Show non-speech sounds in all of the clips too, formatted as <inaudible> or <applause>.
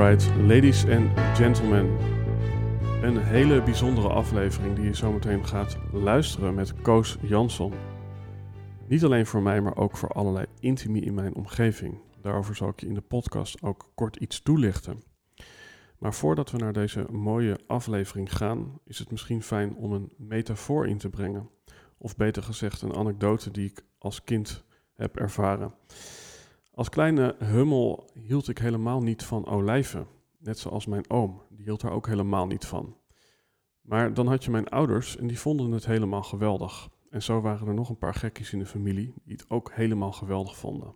Alright, ladies and gentlemen. Een hele bijzondere aflevering die je zometeen gaat luisteren met Koos Jansson. Niet alleen voor mij, maar ook voor allerlei intimie in mijn omgeving. Daarover zal ik je in de podcast ook kort iets toelichten. Maar voordat we naar deze mooie aflevering gaan, is het misschien fijn om een metafoor in te brengen. Of beter gezegd, een anekdote die ik als kind heb ervaren. Als kleine hummel hield ik helemaal niet van olijven. Net zoals mijn oom, die hield daar ook helemaal niet van. Maar dan had je mijn ouders en die vonden het helemaal geweldig. En zo waren er nog een paar gekkies in de familie die het ook helemaal geweldig vonden.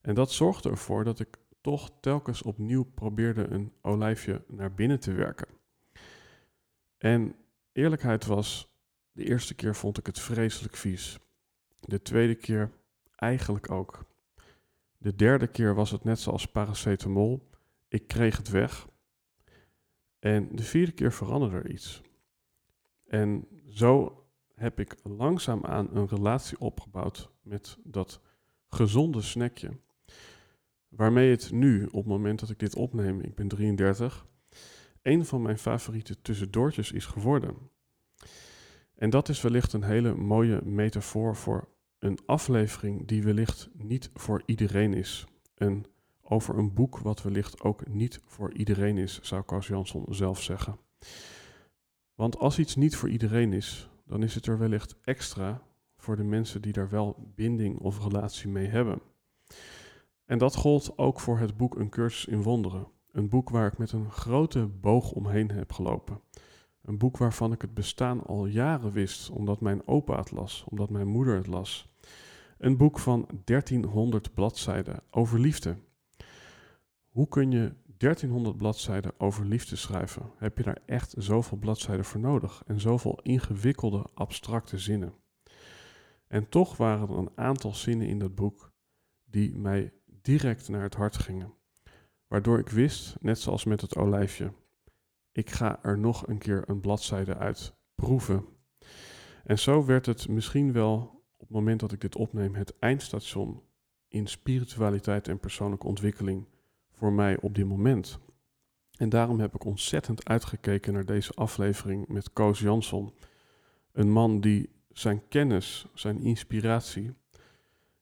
En dat zorgde ervoor dat ik toch telkens opnieuw probeerde een olijfje naar binnen te werken. En eerlijkheid was, de eerste keer vond ik het vreselijk vies. De tweede keer eigenlijk ook. De derde keer was het net zoals paracetamol. Ik kreeg het weg. En de vierde keer veranderde er iets. En zo heb ik langzaamaan een relatie opgebouwd met dat gezonde snackje. Waarmee het nu, op het moment dat ik dit opneem, ik ben 33, een van mijn favoriete tussendoortjes is geworden. En dat is wellicht een hele mooie metafoor voor een aflevering die wellicht niet voor iedereen is. En over een boek wat wellicht ook niet voor iedereen is, zou Kars Jansson zelf zeggen. Want als iets niet voor iedereen is, dan is het er wellicht extra voor de mensen die daar wel binding of relatie mee hebben. En dat gold ook voor het boek Een cursus in wonderen. Een boek waar ik met een grote boog omheen heb gelopen. Een boek waarvan ik het bestaan al jaren wist, omdat mijn opa het las, omdat mijn moeder het las. Een boek van 1300 bladzijden over liefde. Hoe kun je 1300 bladzijden over liefde schrijven? Heb je daar echt zoveel bladzijden voor nodig en zoveel ingewikkelde, abstracte zinnen? En toch waren er een aantal zinnen in dat boek die mij direct naar het hart gingen. Waardoor ik wist, net zoals met het olijfje, ik ga er nog een keer een bladzijde uit proeven. En zo werd het misschien wel op het moment dat ik dit opneem, het eindstation in spiritualiteit en persoonlijke ontwikkeling voor mij op dit moment. En daarom heb ik ontzettend uitgekeken naar deze aflevering met Koos Jansson. Een man die zijn kennis, zijn inspiratie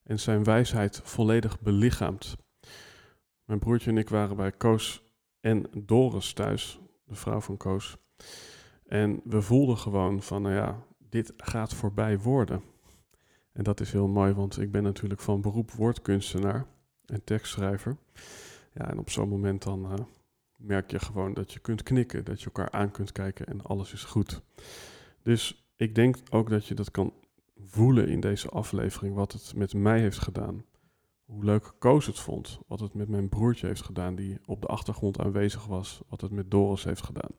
en zijn wijsheid volledig belichaamt. Mijn broertje en ik waren bij Koos en Doris thuis, de vrouw van Koos. En we voelden gewoon van, nou ja, dit gaat voorbij worden. En dat is heel mooi, want ik ben natuurlijk van beroep woordkunstenaar en tekstschrijver. Ja, en op zo'n moment dan uh, merk je gewoon dat je kunt knikken, dat je elkaar aan kunt kijken en alles is goed. Dus ik denk ook dat je dat kan voelen in deze aflevering, wat het met mij heeft gedaan. Hoe leuk Koos het vond, wat het met mijn broertje heeft gedaan, die op de achtergrond aanwezig was, wat het met Doris heeft gedaan.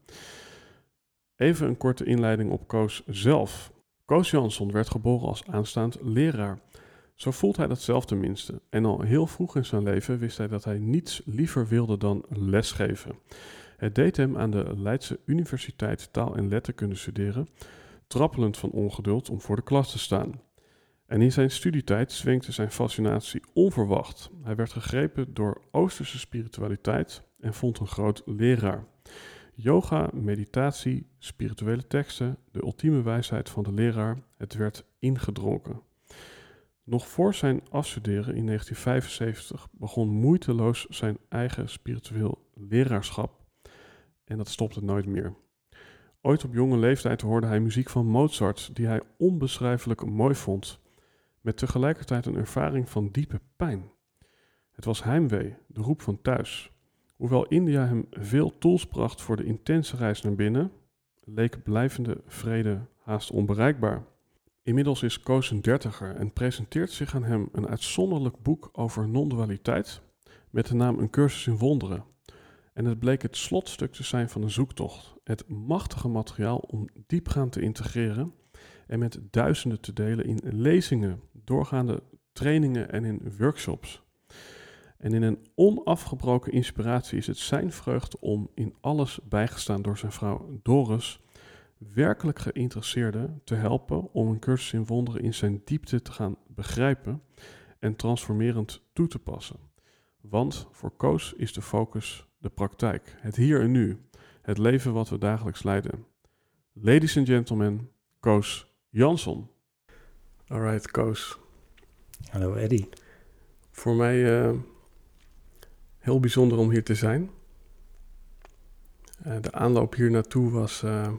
Even een korte inleiding op Koos zelf. Koos Jansson werd geboren als aanstaand leraar. Zo voelt hij dat zelf tenminste. En al heel vroeg in zijn leven wist hij dat hij niets liever wilde dan lesgeven. Het deed hem aan de Leidse Universiteit taal en letterkunde studeren, trappelend van ongeduld om voor de klas te staan. En in zijn studietijd zwenkte zijn fascinatie onverwacht. Hij werd gegrepen door Oosterse spiritualiteit en vond een groot leraar. Yoga, meditatie, spirituele teksten, de ultieme wijsheid van de leraar, het werd ingedronken. Nog voor zijn afstuderen in 1975 begon moeiteloos zijn eigen spiritueel leraarschap. en dat stopte nooit meer. Ooit op jonge leeftijd hoorde hij muziek van Mozart die hij onbeschrijfelijk mooi vond, met tegelijkertijd een ervaring van diepe pijn. Het was heimwee, de roep van thuis. Hoewel India hem veel tools bracht voor de intense reis naar binnen, leek blijvende vrede haast onbereikbaar. Inmiddels is Koos een dertiger en presenteert zich aan hem een uitzonderlijk boek over non-dualiteit met de naam Een cursus in wonderen. En het bleek het slotstuk te zijn van een zoektocht. Het machtige materiaal om diepgaand te integreren en met duizenden te delen in lezingen, doorgaande trainingen en in workshops. En in een onafgebroken inspiratie is het zijn vreugde om in alles bijgestaan door zijn vrouw Doris werkelijk geïnteresseerden te helpen om een cursus in wonderen in zijn diepte te gaan begrijpen en transformerend toe te passen. Want voor Koos is de focus de praktijk, het hier en nu, het leven wat we dagelijks leiden. Ladies and gentlemen, Koos Jansson. Alright, Koos. Hallo Eddie. Voor mij uh, heel bijzonder om hier te zijn. Uh, de aanloop hier naartoe was, uh,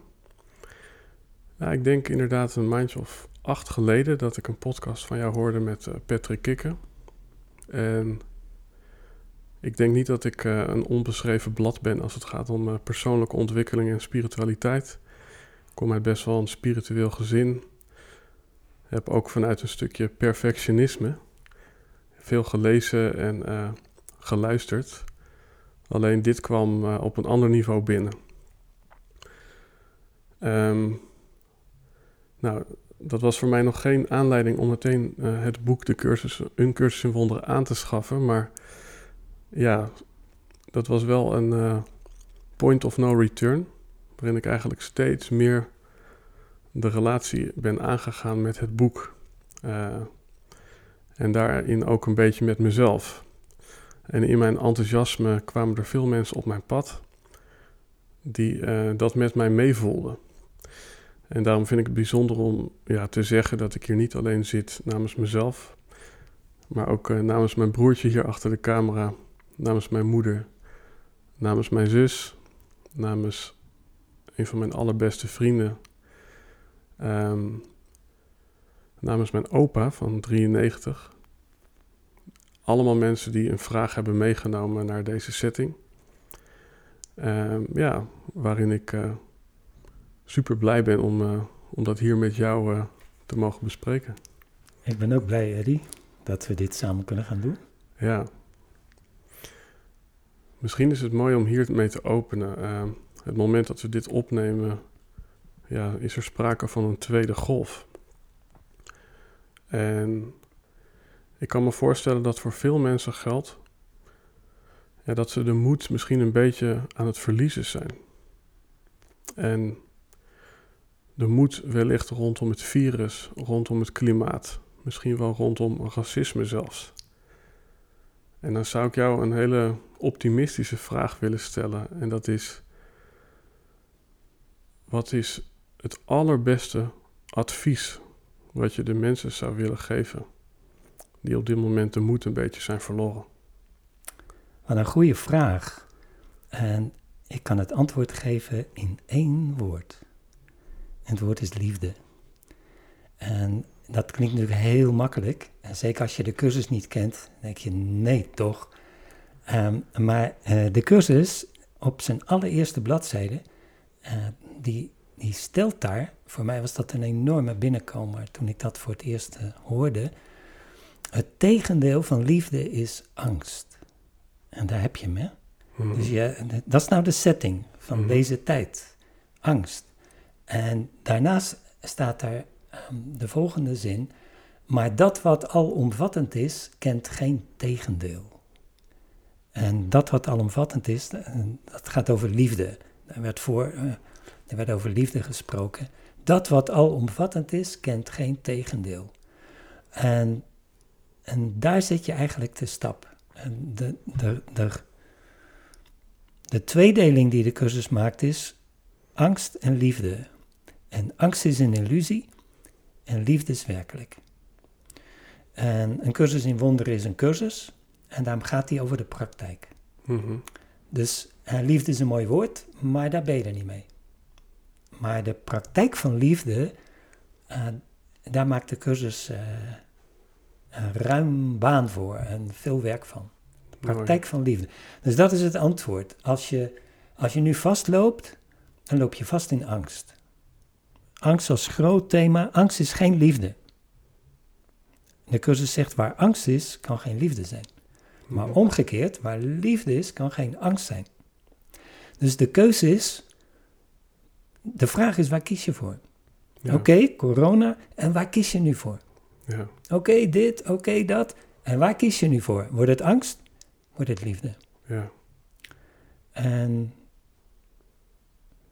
nou, ik denk inderdaad een maandje of acht geleden dat ik een podcast van jou hoorde met Patrick Kikken. En ik denk niet dat ik een onbeschreven blad ben als het gaat om persoonlijke ontwikkeling en spiritualiteit. Ik kom uit best wel een spiritueel gezin. Heb ook vanuit een stukje perfectionisme veel gelezen en uh, geluisterd. Alleen dit kwam op een ander niveau binnen. Um, nou, dat was voor mij nog geen aanleiding om meteen het boek De Cursus, Een Cursus in Wonderen aan te schaffen, maar ja, dat was wel een point of no return. Waarin ik eigenlijk steeds meer de relatie ben aangegaan met het boek. Uh, en daarin ook een beetje met mezelf. En in mijn enthousiasme kwamen er veel mensen op mijn pad die uh, dat met mij meevoelden. En daarom vind ik het bijzonder om ja, te zeggen dat ik hier niet alleen zit namens mezelf, maar ook uh, namens mijn broertje hier achter de camera namens mijn moeder, namens mijn zus, namens een van mijn allerbeste vrienden, um, namens mijn opa van 93. Allemaal mensen die een vraag hebben meegenomen naar deze setting. Um, ja, waarin ik uh, super blij ben om, uh, om dat hier met jou uh, te mogen bespreken. Ik ben ook blij, Eddie, dat we dit samen kunnen gaan doen. Ja, Misschien is het mooi om hier mee te openen. Uh, het moment dat we dit opnemen, ja, is er sprake van een tweede golf. En ik kan me voorstellen dat voor veel mensen geldt dat ze de moed misschien een beetje aan het verliezen zijn. En de moed wellicht rondom het virus, rondom het klimaat, misschien wel rondom racisme zelfs. En dan zou ik jou een hele optimistische vraag willen stellen. En dat is: wat is het allerbeste advies wat je de mensen zou willen geven die op dit moment de moed een beetje zijn verloren? Wat een goede vraag. En ik kan het antwoord geven in één woord. Het woord is liefde. En dat klinkt natuurlijk heel makkelijk. En zeker als je de cursus niet kent, denk je nee toch. Um, maar uh, de cursus op zijn allereerste bladzijde, uh, die, die stelt daar, voor mij was dat een enorme binnenkomer toen ik dat voor het eerst uh, hoorde. Het tegendeel van liefde is angst. En daar heb je hem, hè? Mm. Dus je, dat is nou de setting van mm. deze tijd. Angst. En daarnaast staat daar um, de volgende zin. Maar dat wat alomvattend is, kent geen tegendeel. En dat wat alomvattend is, eh, dat gaat over liefde. Er werd, voor, uh, er werd over liefde gesproken. Dat wat alomvattend is, kent geen tegendeel. En, en daar zit je eigenlijk te stap. En de, de, de, de tweedeling die de cursus maakt is angst en liefde. En angst is een illusie en liefde is werkelijk. En een cursus in wonderen is een cursus en daarom gaat die over de praktijk. Mhm. Dus liefde is een mooi woord, maar daar ben je er niet mee. Maar de praktijk van liefde, uh, daar maakt de cursus uh, een ruim baan voor en veel werk van. De praktijk van liefde. Dus dat is het antwoord. Als je, als je nu vastloopt, dan loop je vast in angst. Angst als groot thema. Angst is geen liefde. De cursus zegt waar angst is, kan geen liefde zijn. Maar omgekeerd, waar liefde is, kan geen angst zijn. Dus de keuze is, de vraag is waar kies je voor? Oké, corona, en waar kies je nu voor? Ja. Oké, dit, oké, dat. En waar kies je nu voor? Wordt het angst? Wordt het liefde? Ja. En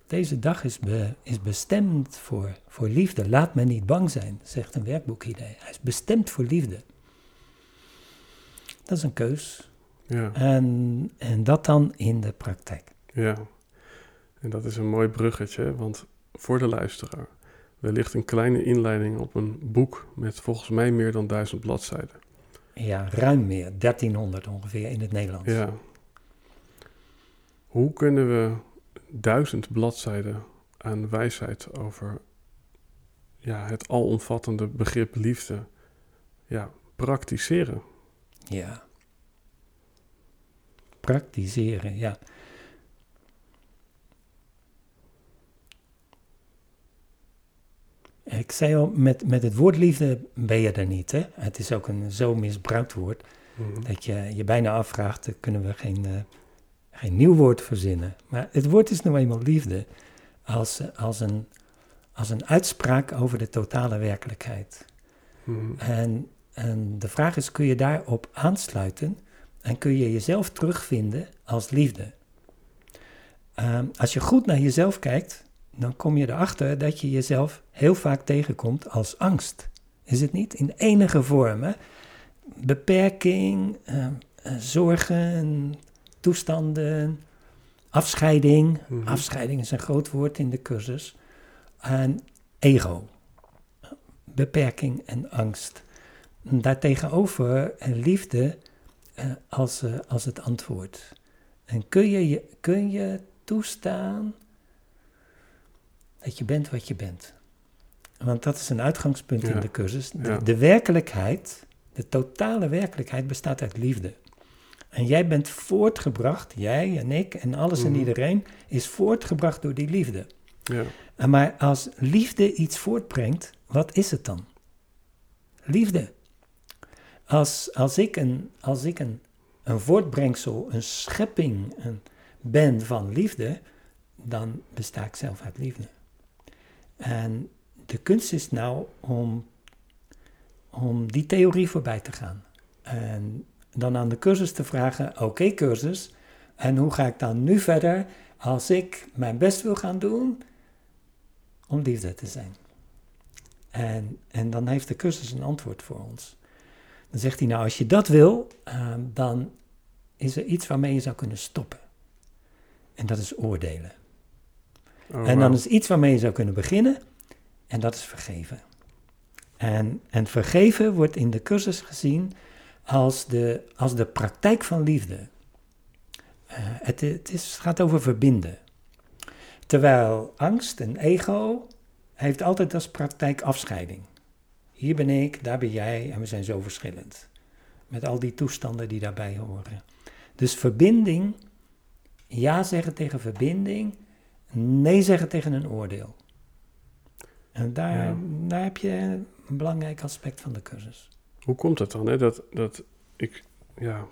deze dag is, is bestemd voor, voor liefde. Laat me niet bang zijn, zegt een werkboekidee. Hij is bestemd voor liefde. Dat is een keus. Ja. En, en dat dan in de praktijk. Ja, en dat is een mooi bruggetje, want voor de luisteraar wellicht een kleine inleiding op een boek met volgens mij meer dan duizend bladzijden. Ja, ruim meer, 1300 ongeveer in het Nederlands. Ja. Hoe kunnen we duizend bladzijden aan wijsheid over ja, het alomvattende begrip liefde ja, praktiseren? Ja. Praktiseren, ja. Ik zei al, met, met het woord liefde ben je er niet. Hè? Het is ook een zo misbruikt woord mhm. dat je je bijna afvraagt, kunnen we geen, uh, geen nieuw woord verzinnen. Maar het woord is nou eenmaal liefde als, als, een, als een uitspraak over de totale werkelijkheid. Mhm. En, en de vraag is, kun je daarop aansluiten en kun je jezelf terugvinden als liefde? Um, als je goed naar jezelf kijkt, dan kom je erachter dat je jezelf heel vaak tegenkomt als angst. Is het niet? In enige vorm. Hè? Beperking, uh, zorgen, toestanden, afscheiding. Mhm. Afscheiding is een groot woord in de cursus. En ego. Beperking en angst. Daartegenover liefde uh, als, uh, als het antwoord. En kun je, kun je toestaan dat je bent wat je bent. Want dat is een uitgangspunt in de cursus. De, werkelijkheid, de totale werkelijkheid bestaat uit liefde. En jij bent voortgebracht, jij en ik en alles en mhm. iedereen, is voortgebracht door die liefde. Ja. En maar als liefde iets voortbrengt, wat is het dan? Liefde. Als, als ik, een, als ik een, een voortbrengsel, een schepping een, ben van liefde, dan besta ik zelf uit liefde. En de kunst is nou om, om die theorie voorbij te gaan. En dan aan de cursus te vragen: oké, cursus, en hoe ga ik dan nu verder als ik mijn best wil gaan doen om liefde te zijn? En, en dan heeft de cursus een antwoord voor ons. Dan zegt hij: Nou, als je dat wil, ehm, dan is er iets waarmee je zou kunnen stoppen. En dat is oordelen. Oh, en dan is iets waarmee je zou kunnen beginnen, en dat is vergeven. En, en vergeven wordt in de cursus gezien als de, als de praktijk van liefde. Uh, het, het, is, het gaat over verbinden. Terwijl angst en ego heeft altijd als praktijk afscheiding. Hier ben ik, daar ben jij en we zijn zo verschillend. Met al die toestanden die daarbij horen. Dus verbinding, ja zeggen tegen verbinding, nee zeggen tegen een oordeel. En daar, daar heb je een belangrijk aspect van de cursus. Hoe komt het dan? Hè? Dat, dat ik, ja,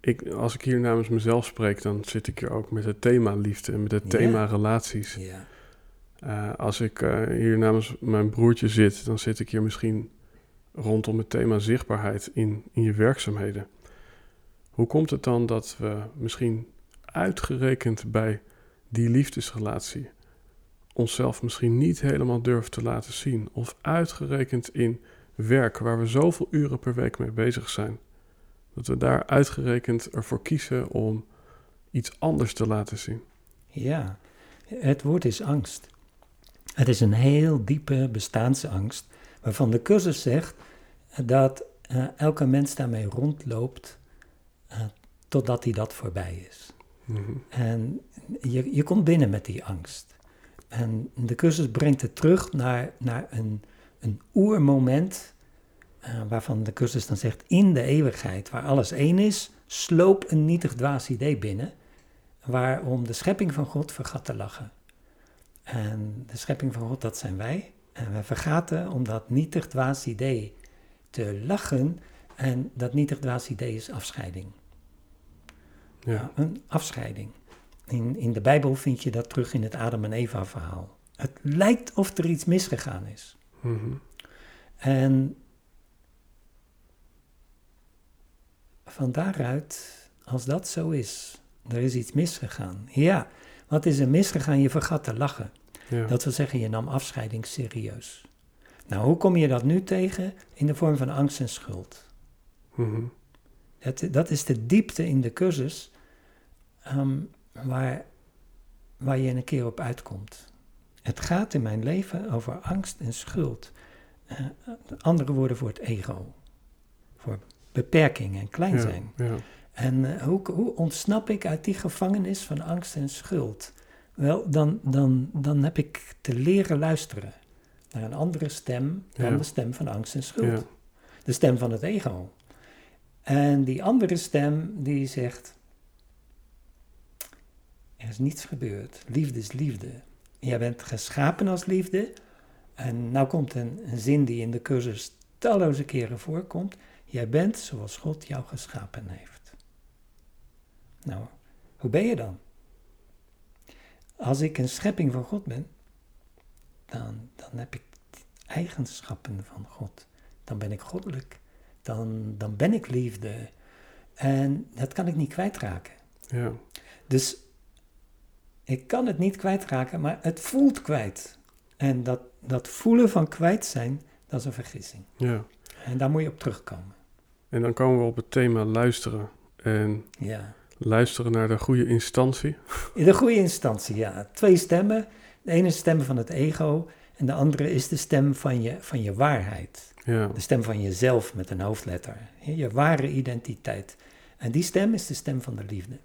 ik, als ik hier namens mezelf spreek, dan zit ik hier ook met het thema liefde en met het thema relaties. Ja. Uh, als ik uh, hier namens mijn broertje zit, dan zit ik hier misschien rondom het thema zichtbaarheid in, in je werkzaamheden. Hoe komt het dan dat we misschien uitgerekend bij die liefdesrelatie onszelf misschien niet helemaal durven te laten zien. Of uitgerekend in werk waar we zoveel uren per week mee bezig zijn. Dat we daar uitgerekend ervoor kiezen om iets anders te laten zien. Ja, het woord is angst. Het is een heel diepe bestaansangst, waarvan de cursus zegt dat uh, elke mens daarmee rondloopt uh, totdat hij dat voorbij is. Mhm. En je, je komt binnen met die angst. En de cursus brengt het terug naar, naar een, een oermoment, eh, waarvan de cursus dan zegt, in de eeuwigheid, waar alles één is, sloop een nietig dwaas idee binnen, waarom de schepping van God vergat te lachen. En de schepping van God, dat zijn wij. En wij vergaten om dat nietig dwaas idee te lachen. En dat nietig dwaas idee is afscheiding. Ja. Een afscheiding. In, in de Bijbel vind je dat terug in het Adam en Eva verhaal. Het lijkt of er iets misgegaan is. Mhm. En van daaruit, als dat zo is, er is iets misgegaan. Ja, wat is er misgegaan? Je vergat te lachen. Ja. Dat wil zeggen, je nam afscheiding serieus. Nou, hoe kom je dat nu tegen? In de vorm van angst en schuld. Mhm. Dat, dat is de diepte in de cursus ehm, waar, waar je een keer op uitkomt. Het gaat in mijn leven over angst en schuld. Eh, andere woorden voor het ego. Voor beperking en klein zijn. ja. En eh, hoe, hoe ontsnap ik uit die gevangenis van angst en schuld? Wel, dan, dan, dan heb ik te leren luisteren naar een andere stem dan Ja. de stem van angst en schuld. De stem van het ego. En die andere stem die zegt, er is niets gebeurd. Liefde is liefde. Jij bent geschapen als liefde. En nou komt een, een zin die in de cursus talloze keren voorkomt. Jij bent zoals God jou geschapen heeft. Nou, hoe ben je dan? Als ik een schepping van God ben, dan, dan heb ik eigenschappen van God. Dan ben ik goddelijk. Dan, dan ben ik liefde. En dat kan ik niet kwijtraken. Ja. Dus ik kan het niet kwijtraken, maar het voelt kwijt. En dat, dat voelen van kwijt zijn, dat is een vergissing. ja. En daar moet je op terugkomen. En dan komen we op het thema luisteren. En Ja. luisteren naar de goede instantie. In de goede instantie, ja. Twee stemmen. De ene is de stem van het ego en de andere is de stem van je, van je waarheid. Ja. De stem van jezelf met een hoofdletter. Je ware identiteit. En die stem is de stem van de liefde.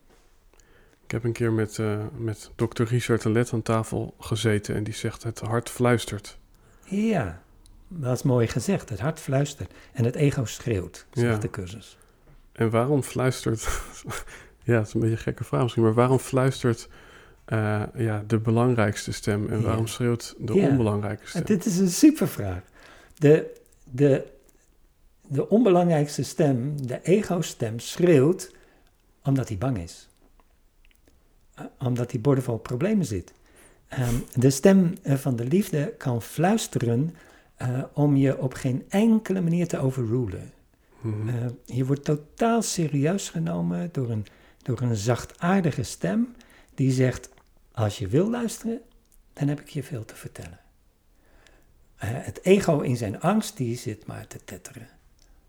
Ik heb een keer met, eh, met dokter Richard de Let aan tafel gezeten en die zegt het hart fluistert. Ja, dat is mooi gezegd. Het hart fluistert en het ego schreeuwt, zegt Ja. de cursus. En waarom fluistert, <laughs> ja het is een beetje een gekke vraag misschien, maar waarom fluistert eh, ja, de belangrijkste stem en Ja. waarom schreeuwt de Ja. En stem? dit is een supervraag. De, de, de onbelangrijkste stem, de ego-stem, schreeuwt omdat hij bang is. Omdat hij bordevol problemen zit. Ehm, de stem eh, van de liefde kan fluisteren eh, om je op geen enkele manier te overrulen. Mhm. Eh, je wordt totaal serieus genomen door een, door een zachtaardige stem die zegt: Als je wil luisteren, dan heb ik je veel te vertellen. Het ego in zijn angst, die zit maar te tetteren.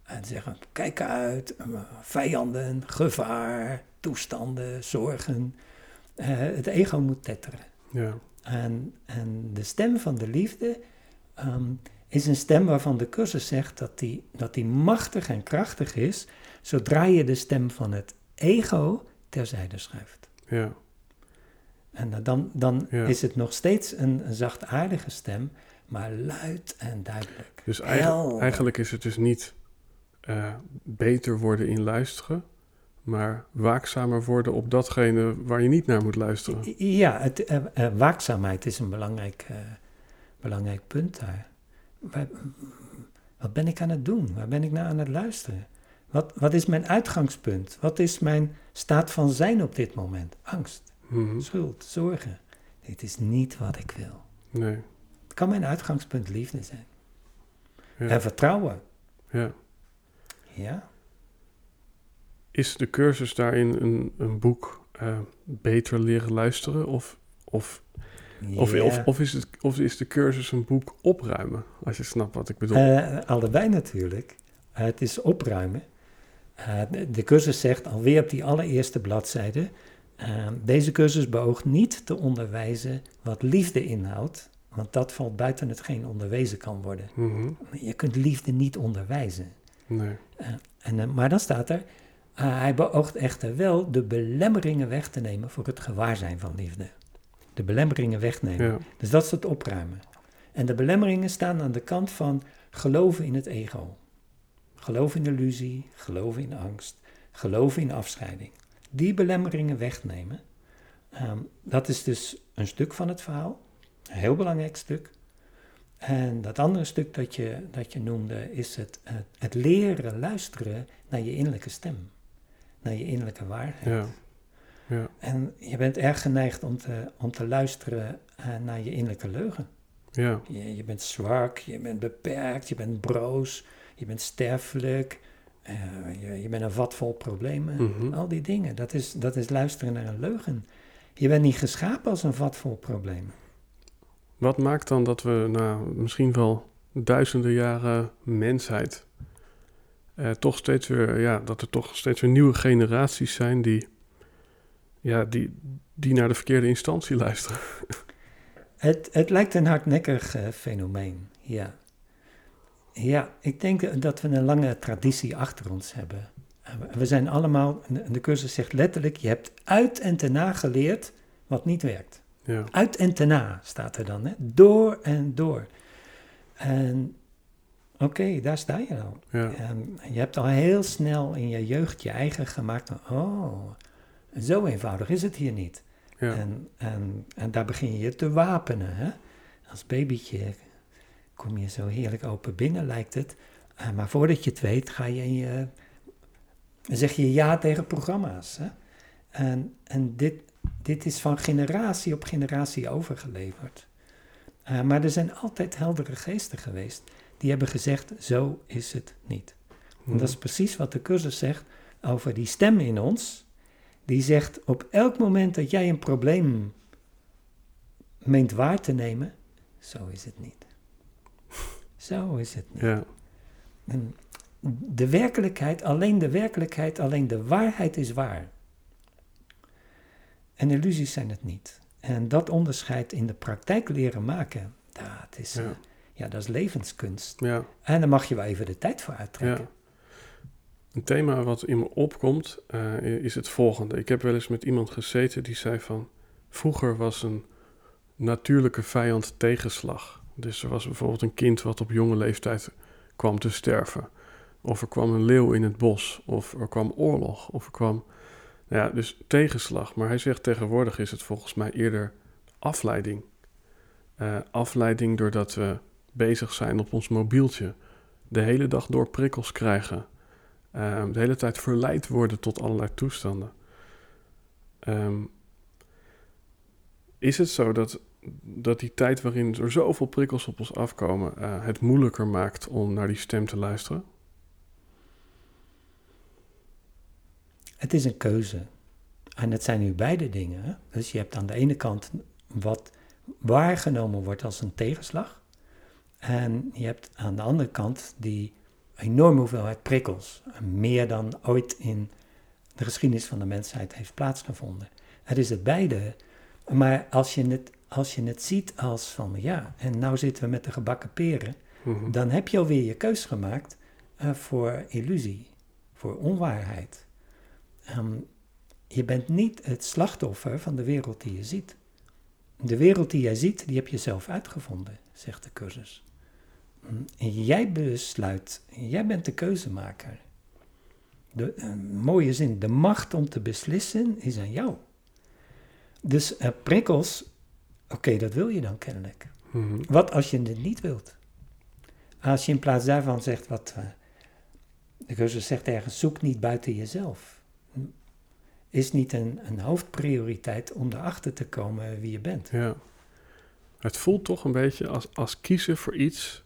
En zeggen: Kijk uit, vijanden, gevaar, toestanden, zorgen. Eh, het ego moet tetteren. ja. En, en de stem van de liefde ehm, is een stem waarvan de cursus zegt dat die, dat die machtig en krachtig is, zodra je de stem van het ego terzijde schuift. ja, En dan, dan Ja. is het nog steeds een, een zachtaardige stem, maar luid en duidelijk. Dus eigenlijk is het dus niet eh, beter worden in luisteren, maar waakzamer worden op datgene waar je niet naar moet luisteren. Ja, het, eh, eh, waakzaamheid is een belangrijk, eh, belangrijk punt daar. Waar- wat ben ik aan het doen? Waar ben ik naar aan het luisteren? Wat, wat is mijn uitgangspunt? Wat is mijn staat van zijn op dit moment? Angst, Mhm. schuld, zorgen. Dit is niet wat ik wil. Nee, Het kan mijn uitgangspunt liefde zijn. ja, En vertrouwen. ja. Ja. Is de cursus daarin een, een boek eh, beter leren luisteren? Of, of, of, of, of, is het, of is de cursus een boek opruimen? Als je snapt wat ik bedoel. Eh, allebei natuurlijk. Eh, het is opruimen. De, cursus zegt alweer op die allereerste bladzijde. deze cursus beoogt niet te onderwijzen wat liefde inhoudt, want dat valt buiten hetgeen onderwezen kan worden. Mhm. Je kunt liefde niet onderwijzen. Nee. En, maar dan staat er, hij beoogt echter wel de belemmeringen weg te nemen voor het gewaarzijn van liefde. De belemmeringen wegnemen. Ja. Dus dat is het opruimen. En de belemmeringen staan aan de kant van geloven in het ego. Geloof in illusie, geloof in angst, geloof in afscheiding. Die belemmeringen wegnemen, ehm, dat is dus een stuk van het verhaal, een heel belangrijk stuk. En dat andere stuk dat je, dat je noemde is het, het, het leren luisteren naar je innerlijke stem, naar je innerlijke waarheid. Ja. Ja. En je bent erg geneigd om te, om te luisteren uh, naar je innerlijke leugen. Ja. Je, je, bent zwak, je bent beperkt, je bent broos, je bent sterfelijk, uh, je, je, bent een vat vol problemen. Mm -hmm. Al die dingen, dat is, dat is luisteren naar een leugen. Je bent niet geschapen als een vat vol problemen. Wat maakt dan dat we na misschien wel duizenden jaren mensheid uh, toch steeds weer, ja, dat er toch steeds weer nieuwe generaties zijn die, ja, die, die naar de verkeerde instantie luisteren? Het, het lijkt een hardnekkig uh, fenomeen, ja. Ja, ik denk dat we een lange traditie achter ons hebben. We zijn allemaal, de cursus zegt letterlijk, je hebt uit en te na geleerd wat niet werkt. Ja. Uit en te na staat er dan, hè? door en door. En oké, okay, daar sta je al. Ja. En je hebt al heel snel in je jeugd je eigen gemaakt van, oh, zo eenvoudig is het hier niet. Ja. En, en, en daar begin je te wapenen. Hè? Als babytje kom je zo heerlijk open binnen, lijkt het. Uh, maar voordat je het weet, ga je in je, zeg je ja tegen programma's. Hè? En, en dit, dit is van generatie op generatie overgeleverd. Uh, maar er zijn altijd heldere geesten geweest die hebben gezegd, zo is het niet. En dat is precies wat de cursus zegt over die stem in ons. Die zegt, op elk moment dat jij een probleem meent waar te nemen, zo is het niet. <laughs> Zo is het niet. Ja. En de werkelijkheid, alleen de werkelijkheid, alleen de waarheid is waar. En illusies zijn het niet. En dat onderscheid in de praktijk leren maken, dat is, Ja. Ja. dat is levenskunst. Ja. En daar mag je wel even de tijd voor uittrekken. Ja. Een thema wat in me opkomt uh, is het volgende. Ik heb wel eens met iemand gezeten die zei van... Vroeger was een natuurlijke vijand tegenslag. Dus er was bijvoorbeeld een kind wat op jonge leeftijd kwam te sterven. Of er kwam een leeuw in het bos. Of er kwam oorlog. Of er kwam... Nou ja, dus tegenslag. Maar hij zegt tegenwoordig is het volgens mij eerder afleiding. Uh, afleiding doordat we bezig zijn op ons mobieltje. De hele dag door prikkels krijgen. Um, de hele tijd verleid worden tot allerlei toestanden. Um, is het zo dat, dat die tijd waarin er zoveel prikkels op ons afkomen, uh, het moeilijker maakt om naar die stem te luisteren? Het is een keuze. En het zijn nu beide dingen. Dus je hebt aan de ene kant wat waargenomen wordt als een tegenslag. En je hebt aan de andere kant die enorme hoeveelheid prikkels. Meer dan ooit in de geschiedenis van de mensheid heeft plaatsgevonden. Het is het beide. Maar als je het, als je het ziet als van ja, en nou zitten we met de gebakken peren, Mhm. dan heb je alweer je keus gemaakt uh, voor illusie, voor onwaarheid. Um, je bent niet het slachtoffer van de wereld die je ziet. De wereld die jij ziet, die heb je zelf uitgevonden, zegt de cursus. En jij besluit, jij bent de keuzemaker. De, een mooie zin, de macht om te beslissen is aan jou. Dus uh, prikkels, oké, okay, dat wil je dan kennelijk. Mhm. Wat als je het niet wilt? Als je in plaats daarvan zegt wat uh, de cursus zegt ergens, zoek niet buiten jezelf. Is niet een, een hoofdprioriteit om erachter te komen wie je bent. Ja. Het voelt toch een beetje als, als kiezen voor iets,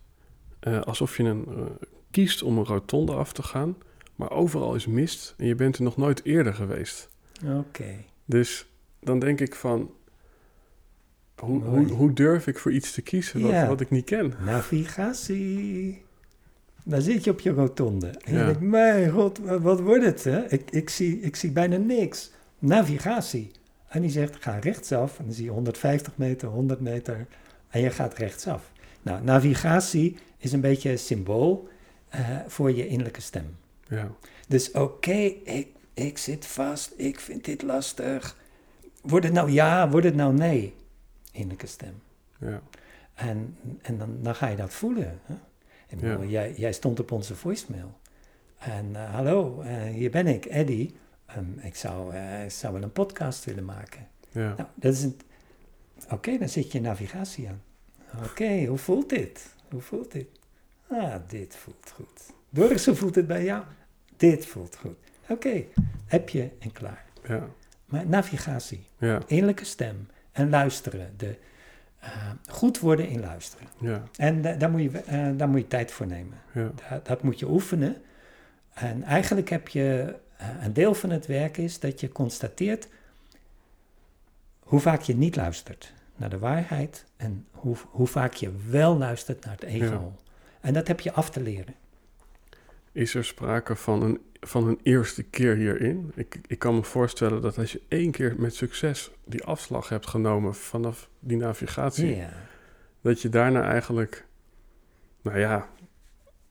uh, alsof je een, uh, kiest om een rotonde af te gaan, maar overal is mist en je bent er nog nooit eerder geweest. Oké. Okay. Dus dan denk ik van, hoe, hoe, hoe, durf ik voor iets te kiezen wat, ja. wat ik niet ken? Navigatie. Dan zit je op je rotonde. En Ja. je denkt, mijn god, wat wordt het? Hè? Ik, ik, zie, ik zie bijna niks. Navigatie. En die zegt, ga rechtsaf. En dan zie je 150 meter, 100 meter. En je gaat rechtsaf. Nou, navigatie is een beetje een symbool uh, voor je innerlijke stem. Ja. Dus oké, okay, ik ik zit vast, ik vind dit lastig. Wordt het nou ja, wordt het nou nee? Innerlijke stem. Ja. En, en dan, dan ga je dat voelen. Hè? Ik bedoel, Ja. jij, jij stond op onze voicemail. En eh, hallo, eh, hier ben ik, Eddie. Ehm, ik, zou, eh, ik zou wel een podcast willen maken. Ja. Nou, dat is een... Oké, dan zit je navigatie aan. Oké, hoe voelt dit? Hoe voelt dit? Ah, dit voelt goed. Doris, hoe voelt het bij jou? Dit voelt goed. Oké, heb je en klaar. Ja. Maar navigatie, Ja. innerlijke stem en luisteren. De, eh, goed worden in luisteren. Ja. En da- daar, moet je, eh, daar moet je tijd voor nemen. Ja. Dat, dat moet je oefenen. En eigenlijk heb je, eh, een deel van het werk is dat je constateert hoe vaak je niet luistert naar de waarheid en hoe, hoe vaak je wel luistert naar het ego. En dat heb je af te leren. Is er sprake van een, van een eerste keer hierin? Ik, ik kan me voorstellen dat als je één keer met succes die afslag hebt genomen vanaf die navigatie, Ja. dat je daarna eigenlijk, nou ja,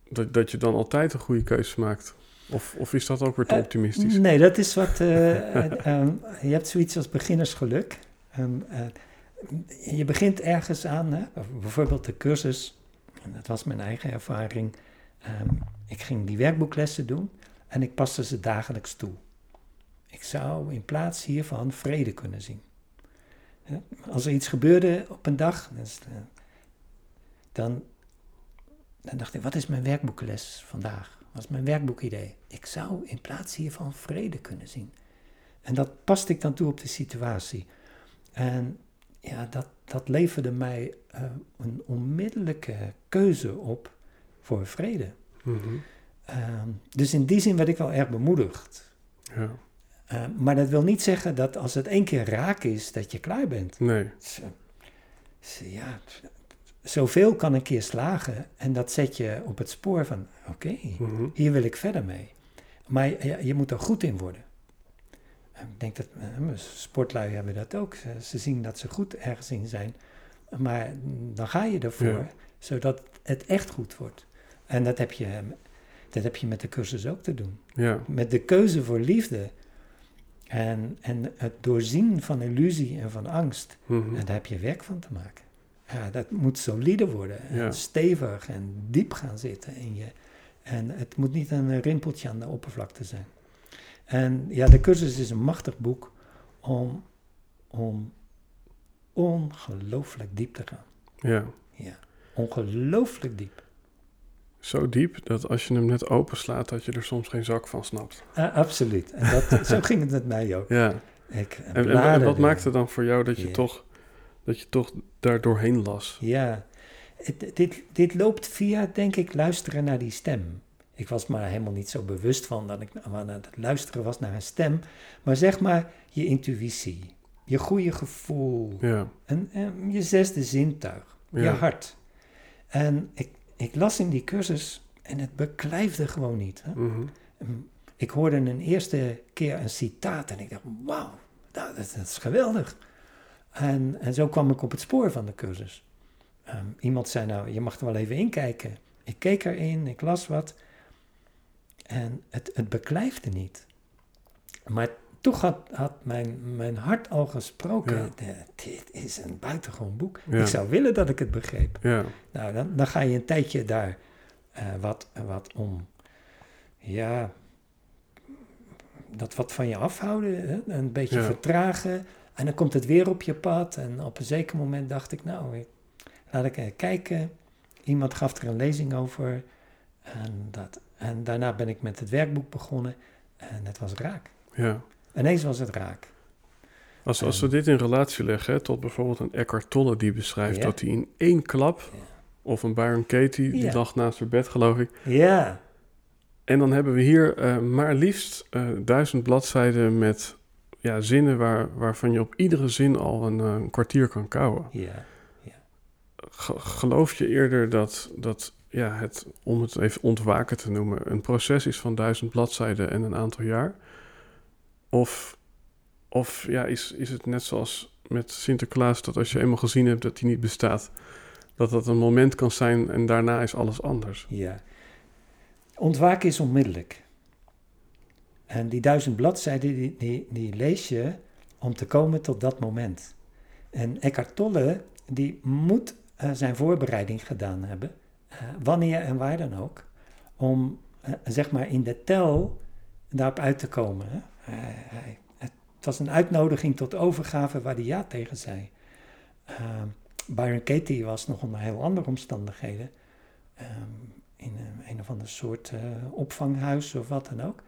dat, dat je dan altijd een goede keuze maakt. Of, of is dat ook weer te Eh, optimistisch? Nee, dat is wat. eh, <laughs> eh, ehm, je hebt zoiets als beginnersgeluk. Eh, je begint ergens aan, hè? bijvoorbeeld de cursus. En dat was mijn eigen ervaring. Ehm, ik ging die werkboeklessen doen en ik paste ze dagelijks toe. Ik zou in plaats hiervan vrede kunnen zien. Als er iets gebeurde op een dag, eh, dan, dan dacht ik: wat is mijn werkboekles vandaag? Wat is mijn werkboekidee? Ik zou in plaats hiervan vrede kunnen zien. En dat paste ik dan toe op de situatie. En ja, dat, dat leverde mij eh, een onmiddellijke keuze op voor vrede. Mhm. Ehm, dus in die zin werd ik wel erg bemoedigd. Ja, Eh, maar dat wil niet zeggen dat als het één keer raak is, dat je klaar bent. nee, Zo- zo- Ja, zoveel kan een keer slagen en dat zet je op het spoor van, oké, Mhm. hier wil ik verder mee. Maar je, je moet er goed in worden. En Ik denk dat eh, sportlui hebben dat ook. Ze, ze zien dat ze goed ergens in zijn. Maar dan ga je ervoor, Ja. zodat het echt goed wordt. En dat heb, je, dat heb je met de cursus ook te doen. ja, Met de keuze voor liefde. En, en het doorzien van illusie en van angst. mhm. En daar heb je werk van te maken. Ja, dat moet solide worden. En Ja. stevig en diep gaan zitten in je. En het moet niet een rimpeltje aan de oppervlakte zijn. En ja, de cursus is een machtig boek om, om ongelooflijk diep te gaan. ja. Ja, ongelooflijk diep. Zo diep dat als je hem net openslaat, dat je er soms geen zak van snapt. Ah, absoluut. En dat, <laughs> zo ging het met mij ook. Ja, Ik en, en, wat maakte dan voor jou dat je, Ja. toch, dat je toch daar doorheen las? Ja, dit, dit loopt via, denk ik, luisteren naar die stem. Ik was maar helemaal niet zo bewust van dat ik aan het luisteren was naar een stem. Maar zeg maar je intuïtie, je goede gevoel, Ja, en, en je zesde zintuig, je hart. En ik, ik las in die cursus en het beklijfde gewoon niet. Hè? mhm. Ik hoorde een eerste keer een citaat en ik dacht, wauw, nou, dat, dat is geweldig. En, en zo kwam ik op het spoor van de cursus. Ehm, iemand zei, nou, je mag er wel even inkijken. Ik keek erin, ik las wat. En het, het beklijfde niet. Maar toch had, had mijn, mijn hart al gesproken. Ja. De- dit is een buitengewoon boek. Ja. Ik zou willen dat ik het begreep. ja, Nou, dan, dan ga je een tijdje daar eh, wat, wat om, ja, dat wat van je afhouden, hè? een beetje vertragen. En dan komt het weer op je pad. En op een zeker moment dacht ik, nou, ik, laat ik kijken. Iemand gaf er een lezing over. En, dat, en daarna ben ik met het werkboek begonnen. En het was raak. ja. Ineens was het raak. Als, als we dit in relatie leggen hè, tot bijvoorbeeld een Eckhart Tolle die beschrijft Ja. dat hij in één klap, Ja. of een Byron Katie, die Ja. lag naast haar bed geloof ik. Ja, En dan hebben we hier eh, maar liefst eh, duizend bladzijden met ja, zinnen waar, waarvan je op iedere zin al een, eh, een kwartier kan kouwen. ja, Ge- geloof je eerder dat, dat ja, het, om het even ontwaken te noemen, een proces is van duizend bladzijden en een aantal jaar? Of, of ja, is, is het net zoals met Sinterklaas, dat als je eenmaal gezien hebt dat hij niet bestaat, dat dat een moment kan zijn en daarna is alles anders? ja. Ontwaken is onmiddellijk. En die duizend bladzijden, die, die, lees je om te komen tot dat moment. En Eckhart Tolle, die moet uh, zijn voorbereiding gedaan hebben, wanneer en waar dan ook, om zeg maar in de tel daarop uit te komen. Hè? Het was een uitnodiging tot overgave waar hij ja tegen zei. Byron Katie was nog onder heel andere omstandigheden. Um, in een, een of ander soort opvanghuis of wat dan ook.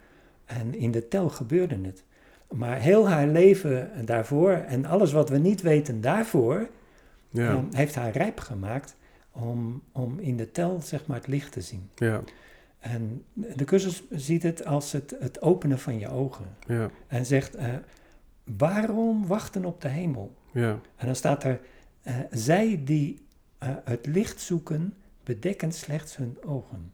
En in de tel gebeurde het. Maar heel haar leven daarvoor en alles wat we niet weten daarvoor, ja. um, heeft haar rijp gemaakt om, om in de tel zeg maar het licht te zien. Ja. En de cursus ziet het als het, het openen van je ogen. Ja. En zegt, uh, waarom wachten op de hemel? Ja. En dan staat er, uh, zij die uh, het licht zoeken, bedekken slechts hun ogen.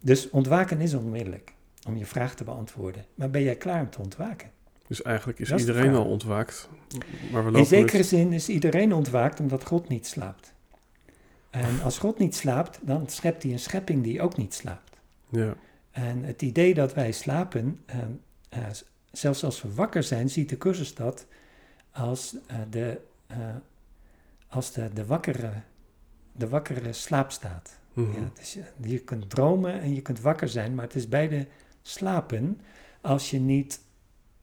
Dus ontwaken is onmiddellijk om je vraag te beantwoorden. Maar ben jij klaar om te ontwaken? Dus eigenlijk is, is iedereen al ontwaakt. Maar we In zekere zin is iedereen ontwaakt omdat God niet slaapt. En als God niet slaapt, dan schept hij een schepping die ook niet slaapt. Ja. En het idee dat wij slapen, uh, uh, zelfs als we wakker zijn, ziet de cursus dat als, uh, de, als de, de, wakkere, de wakkere slaapstaat. Mm-hmm. Ja, dus je kunt dromen en je kunt wakker zijn, maar het is beide slapen als je niet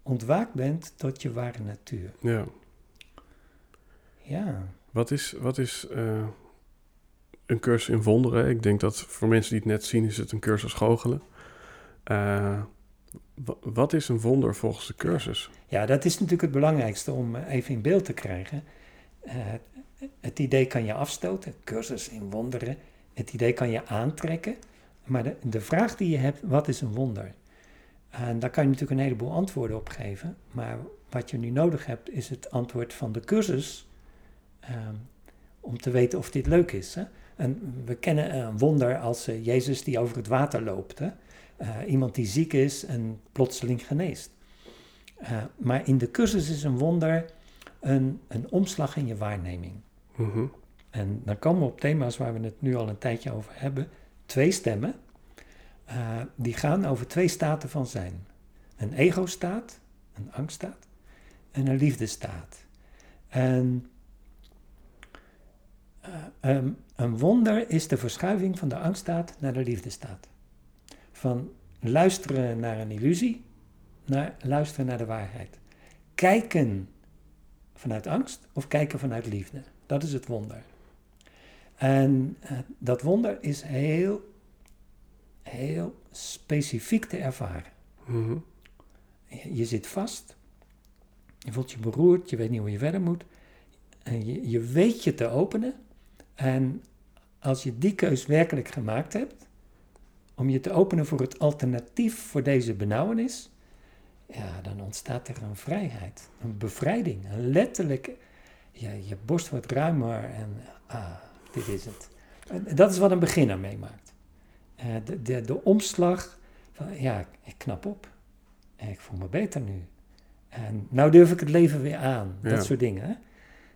ontwaakt bent tot je ware natuur. Ja. Ja. Wat is, wat is een cursus in wonderen? Ik denk dat voor mensen die het net zien, is het een cursus goochelen. Uh, wat is een wonder volgens de cursus? Ja, dat is natuurlijk het belangrijkste om even in beeld te krijgen. Uh, het idee kan je afstoten, cursus in wonderen. Het idee kan je aantrekken. Maar de, de vraag die je hebt, wat is een wonder? En daar kan je natuurlijk een heleboel antwoorden op geven. Maar wat je nu nodig hebt, is het antwoord van de cursus. Om te weten of dit leuk is. Hè? En we kennen een wonder als uh, Jezus die over het water loopt. Hè? Uh, iemand die ziek is en plotseling geneest. Uh, maar in de cursus is een wonder een, een omslag in je waarneming. Mm-hmm. En dan komen we op thema's waar we het nu al een tijdje over hebben. Twee stemmen. Uh, die gaan over twee staten van zijn. Een ego-staat, een angststaat en een liefdestaat. En um, een wonder is de verschuiving van de angststaat naar de liefdestaat. Van luisteren naar een illusie naar luisteren naar de waarheid. Kijken vanuit angst of kijken vanuit liefde. Dat is het wonder. En uh, dat wonder is heel, heel specifiek te ervaren. Mm-hmm. Je, je, zit vast, je voelt je beroerd, je weet niet hoe je verder moet. En je, je weet je te openen. En als je die keus werkelijk gemaakt hebt, om je te openen voor het alternatief voor deze benauwenis, ja, dan ontstaat er een vrijheid, een bevrijding, een letterlijke, ja, je borst wordt ruimer en ah, dit is het. En dat is wat een beginner meemaakt. Uh, de, de, de omslag van, ja, ik knap op. En ik voel me beter nu. En nou durf ik het leven weer aan. Dat Ja. soort dingen.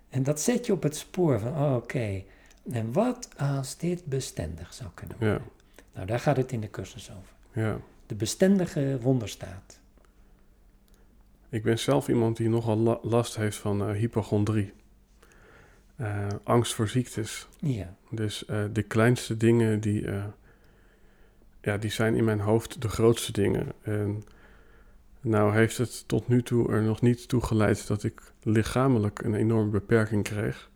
En dat zet je op het spoor van, oh, oké. En wat als dit bestendig zou kunnen worden? Ja, Nou, daar gaat het in de cursus over. ja. De bestendige wonderstaat. Ik ben zelf iemand die nogal la- last heeft van eh, hypochondrie. Eh, angst voor ziektes. Ja, Dus eh, de kleinste dingen die, ja, die zijn in mijn hoofd de grootste dingen. En nou heeft het tot nu toe er nog niet toe geleid dat ik lichamelijk een enorme beperking kreeg.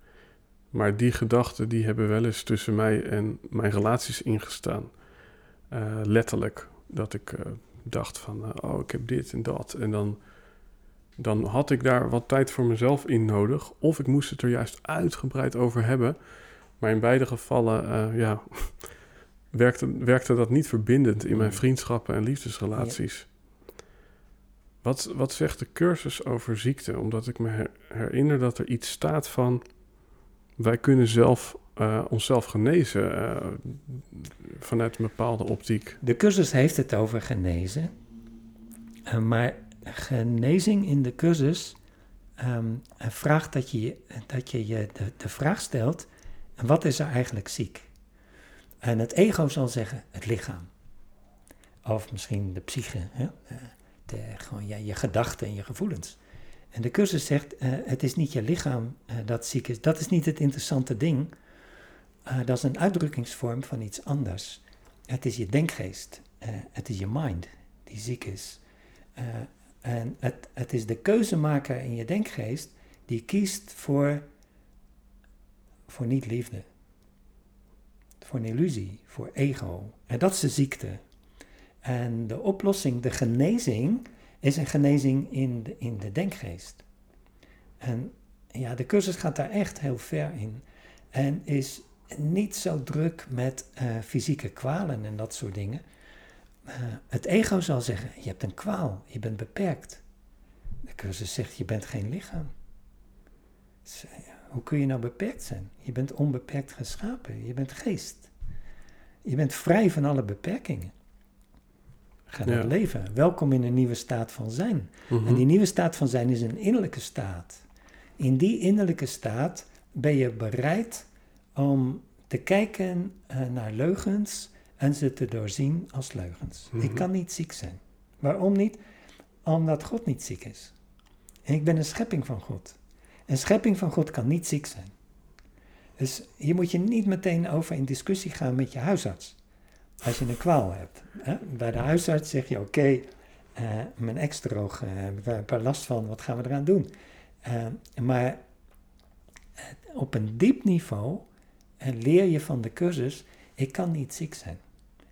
Maar die gedachten die hebben wel eens tussen mij en mijn relaties ingestaan. Eh, letterlijk. Dat ik eh, dacht van, eh, oh ik heb dit en dat. En dan, dan had ik daar wat tijd voor mezelf in nodig. Of ik moest het er juist uitgebreid over hebben. Maar in beide gevallen, ja, <laughs> werkte, werkte dat niet verbindend in mijn Mm. vriendschappen en liefdesrelaties. Wat, wat zegt de cursus over ziekte? Omdat ik me her- herinner dat er iets staat van... wij kunnen zelf eh, onszelf genezen eh, vanuit een bepaalde optiek. de cursus heeft het over genezen. Eh, maar genezing in de cursus ehm, eh, vraagt dat je dat je, je de, vraag stelt: wat is er eigenlijk ziek? En het ego zal zeggen: het lichaam. Of misschien de psyche, hè? De, gewoon ja, je gedachten en je gevoelens. En de cursus zegt, uh, het is niet je lichaam uh, dat ziek is. Dat is niet het interessante ding. Uh, dat is een uitdrukkingsvorm van iets anders. Het is je denkgeest. het is je mind die ziek is. en het, het is de keuzemaker in je denkgeest die kiest voor, voor niet-liefde. Voor een illusie, voor ego. En dat is de ziekte. En de oplossing, de genezing, is een genezing in de, in de denkgeest. En ja, de cursus gaat daar echt heel ver in. En is niet zo druk met uh, fysieke kwalen en dat soort dingen. Uh, het ego zal zeggen, je hebt een kwaal, je bent beperkt. De cursus zegt, je bent geen lichaam. Dus, hoe kun je nou beperkt zijn? Je bent onbeperkt geschapen, je bent geest. Je bent vrij van alle beperkingen. Ga naar ja. leven. Welkom in een nieuwe staat van zijn. Mm-hmm. En die nieuwe staat van zijn is een innerlijke staat. In die innerlijke staat ben je bereid om te kijken uh, naar leugens en ze te doorzien als leugens. Ik kan niet ziek zijn. Waarom niet? Omdat God niet ziek is. En ik ben een schepping van God. Een schepping van God kan niet ziek zijn. Dus hier moet je niet meteen over in discussie gaan met je huisarts als je een kwaal hebt. Hè? Bij de huisarts zeg je, oké, okay, uh, mijn ex-droog, uh, heb ik daar last van, wat gaan we eraan doen? Uh, maar op een diep niveau leer je van de cursus, ik kan niet ziek zijn.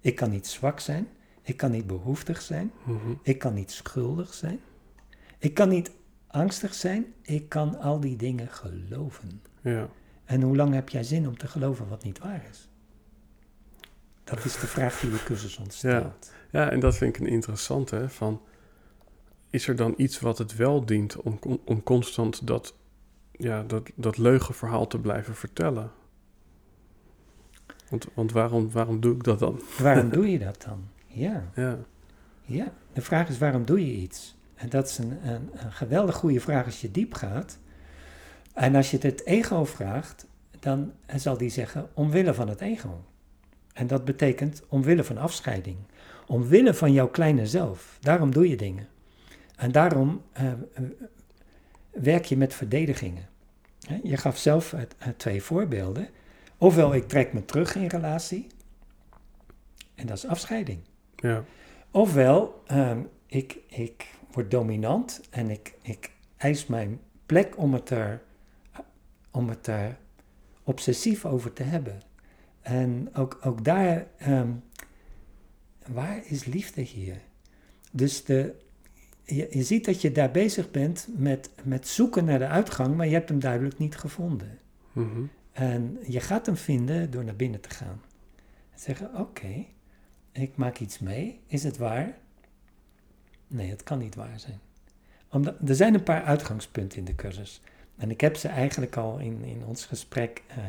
Ik kan niet zwak zijn. Ik kan niet behoeftig zijn. Mm-hmm. Ik kan niet schuldig zijn. Ik kan niet angstig zijn. Ik kan al die dingen geloven. Ja. En hoe lang heb jij zin om te geloven wat niet waar is? Dat is de vraag die de cursus ontstaat. Ja, ja en dat vind ik een interessante. Van, is er dan iets wat het wel dient om, om constant dat, ja, dat, dat leugenverhaal te blijven vertellen? Want, want waarom, waarom doe ik dat dan? Waarom <laughs> doe je dat dan? Ja. ja. Ja, de vraag is waarom doe je iets? En dat is een, een, een geweldig goede vraag als je diep gaat. En als je het het ego vraagt, dan zal die zeggen omwille van het ego. En dat betekent omwille van afscheiding. Omwille van jouw kleine zelf. Daarom doe je dingen. En daarom uh, werk je met verdedigingen. Je gaf zelf uh, twee voorbeelden. Ofwel, ik trek me terug in relatie. En dat is afscheiding. Ja. Ofwel, uh, ik, ik word dominant en ik, ik eis mijn plek om het er, om het er obsessief over te hebben. En ook, ook daar, um, waar is liefde hier? Dus de, je, je, ziet dat je daar bezig bent met, met zoeken naar de uitgang, maar je hebt hem duidelijk niet gevonden. Mm-hmm. En je gaat hem vinden door naar binnen te gaan. En zeggen, oké, ik maak iets mee. Is het waar? Nee, het kan niet waar zijn. Omdat, er zijn een paar uitgangspunten in de cursus. En ik heb ze eigenlijk al in, in ons gesprek uh,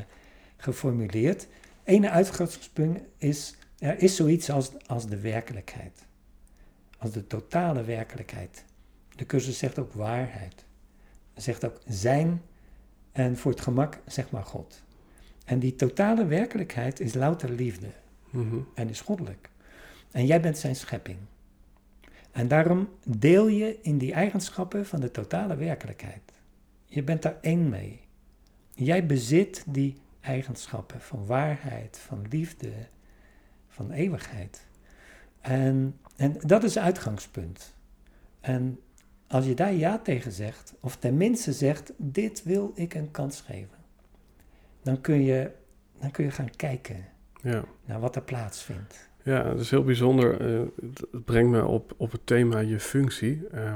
geformuleerd. Ene uitgangspunt is, er is zoiets als, als de werkelijkheid. Als de totale werkelijkheid. De cursus zegt ook waarheid. Zegt ook zijn en voor het gemak zeg maar God. En die totale werkelijkheid is louter liefde. Mm-hmm. En is goddelijk. En jij bent zijn schepping. En daarom deel je in die eigenschappen van de totale werkelijkheid. Je bent daar één mee. Jij bezit die eigenschappen van waarheid, van liefde, van eeuwigheid. En, en dat is het uitgangspunt. En als je daar ja tegen zegt, of tenminste zegt, dit wil ik een kans geven, dan kun je, dan kun je gaan kijken ja. naar wat er plaatsvindt. Ja, dat is heel bijzonder. Uh, het brengt me op, op het thema je functie. Uh,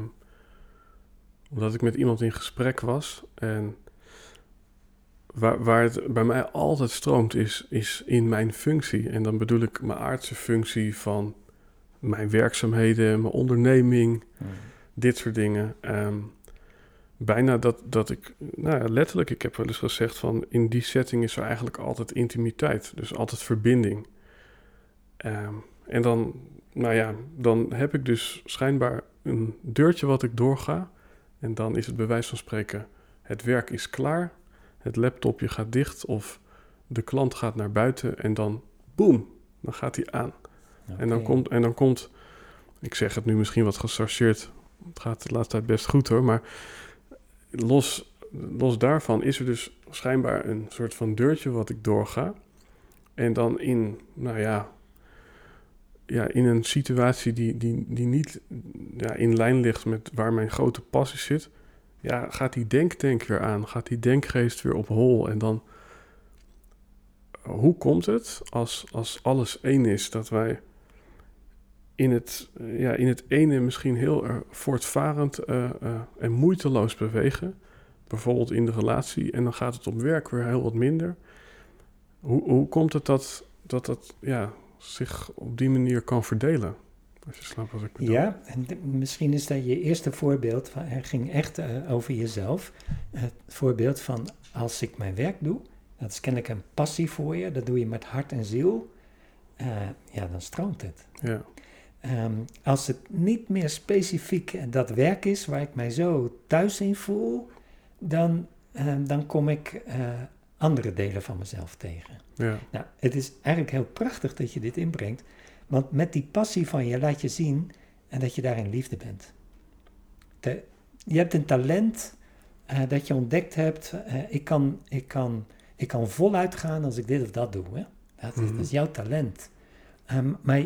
omdat ik met iemand in gesprek was en waar, waar het bij mij altijd stroomt, is, is in mijn functie. En dan bedoel ik mijn aardse functie van mijn werkzaamheden, mijn onderneming, hmm. dit soort dingen. Ehm, bijna dat, dat ik, nou ja, letterlijk, ik heb wel eens gezegd van in die setting is er eigenlijk altijd intimiteit, dus altijd verbinding. Ehm, en dan, nou ja, dan heb ik dus schijnbaar een deurtje wat ik doorga. En dan is het bij wijze van spreken, het werk is klaar het laptopje gaat dicht of de klant gaat naar buiten en dan boem, dan gaat hij aan. En, dan komt, en dan komt ik zeg het nu misschien wat gechargeerd. Het gaat de laatste tijd best goed hoor. Maar los, los daarvan is er dus schijnbaar een soort van deurtje wat ik doorga. En dan in, nou ja, ja, in een situatie die, die, die niet ja, in lijn ligt met waar mijn grote passie zit, ja, gaat die denktank weer aan, gaat die denkgeest weer op hol. En dan, hoe komt het als, als alles één is, dat wij in het, ja, in het ene misschien heel voortvarend uh, uh, en moeiteloos bewegen, bijvoorbeeld in de relatie, en dan gaat het op werk weer heel wat minder. Hoe, hoe komt het dat dat, dat ja, zich op die manier kan verdelen. Als je snapt wat ik bedoel. Ja, en misschien is dat je eerste voorbeeld. Van, er ging echt uh, over jezelf. Het voorbeeld van als ik mijn werk doe, dat is kennelijk een passie voor je. Dat doe je met hart en ziel. Uh, ja, dan stroomt het. Ja. Um, als het niet meer specifiek dat werk is waar ik mij zo thuis in voel, dan, uh, dan kom ik andere delen van mezelf tegen. Ja. Nou, het is eigenlijk heel prachtig dat je dit inbrengt, want met die passie van je laat je zien en dat je daarin liefde bent. Je hebt een talent uh, dat je ontdekt hebt. Uh, ik, kan, ik, kan, ik kan voluit gaan als ik dit of dat doe. Hè? Dat, mm-hmm. dat is jouw talent. Um, maar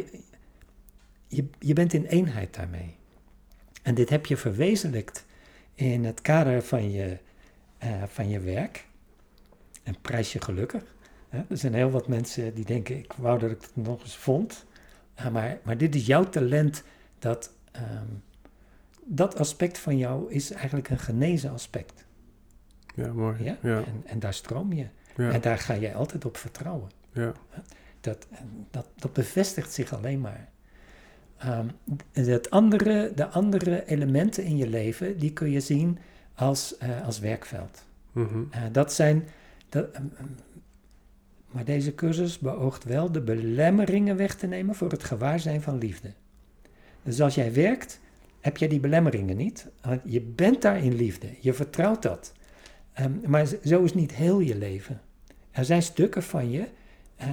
je, je bent in eenheid daarmee. En dit heb je verwezenlijkt in het kader van je, uh, van je werk. En prijs je gelukkig. Er zijn heel wat mensen die denken, ik wou dat ik het nog eens vond. Maar, maar dit is jouw talent, dat, um, dat aspect van jou is eigenlijk een genezen aspect. Ja, mooi. Ja? ja. En, en, daar stroom je. Ja. En daar ga jij altijd op vertrouwen. Ja. Dat, dat, dat bevestigt zich alleen maar. Um, het andere, de andere elementen in je leven, die kun je zien als, uh, als werkveld. Mm-hmm. Uh, dat zijn... Dat, um, maar deze cursus beoogt wel de belemmeringen weg te nemen voor het gewaarzijn van liefde. Dus als jij werkt, heb jij die belemmeringen niet. Je bent daar in liefde, je vertrouwt dat. Um, maar zo is niet heel je leven. Er zijn stukken van je uh,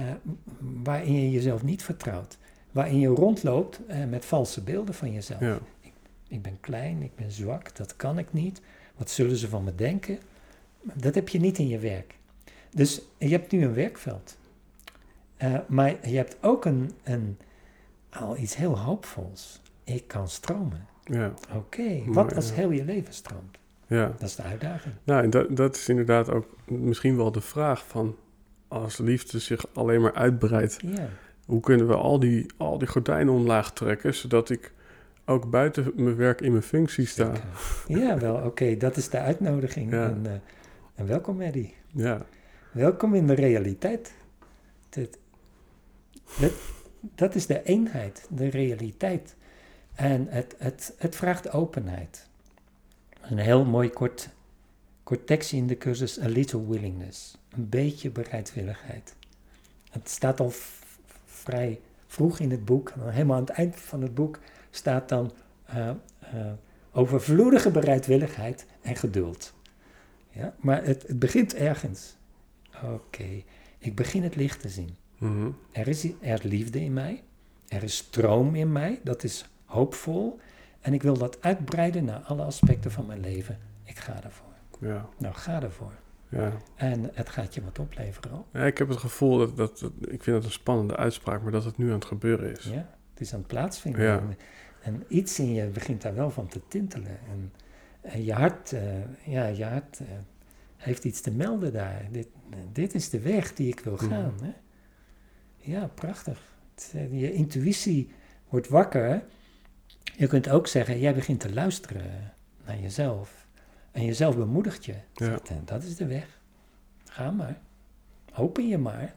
waarin je jezelf niet vertrouwt. Waarin je rondloopt uh, met valse beelden van jezelf. Ja. Ik, ik ben klein, ik ben zwak, dat kan ik niet. Wat zullen ze van me denken? Dat heb je niet in je werk. Dus je hebt nu een werkveld. Uh, maar je hebt ook een, een, al iets heel hoopvols. Ik kan stromen. Ja. Oké, okay. wat als heel je leven stroomt? Ja. Dat is de uitdaging. Nou, en dat, dat is inderdaad ook misschien wel de vraag van... als liefde zich alleen maar uitbreidt... Ja. hoe kunnen we al die, al die gordijnen omlaag trekken... zodat ik ook buiten mijn werk in mijn functie sta? Ja, wel, oké, okay, dat is de uitnodiging. Ja. En, uh, en welkom, Eddie. Ja. Welkom in de realiteit. Dat, is de eenheid, de realiteit. En het, het, het vraagt openheid. Een heel mooi kort, kort tekstje in de cursus, a little willingness. Een beetje bereidwilligheid. Het staat al vrij vroeg in het boek, helemaal aan het eind van het boek staat dan uh, uh, overvloedige bereidwilligheid en geduld. Ja, maar het, het begint ergens. Oké, okay. ik begin het licht te zien. Mm-hmm. Er is, er liefde in mij. Er is stroom in mij. Dat is hoopvol. En ik wil dat uitbreiden naar alle aspecten van mijn leven. Ik ga ervoor. Ja. Nou, ga ervoor. Ja. En het gaat je wat opleveren ook. ja, ik heb het gevoel dat, dat, dat, Ik vind het een spannende uitspraak, maar dat het nu aan het gebeuren is. Ja, het is aan het plaatsvinden. Ja. En, en iets in je begint daar wel van te tintelen. En, en je hart, uh, ja, je hart uh, heeft iets te melden daar. Dit, dit is de weg die ik wil gaan. Hè? Ja, prachtig. Het, uh, je intuïtie wordt wakker. Je kunt ook zeggen, jij begint te luisteren naar jezelf. En jezelf bemoedigt je. Ja. Zegt, dat is de weg. Ga maar. Open je maar.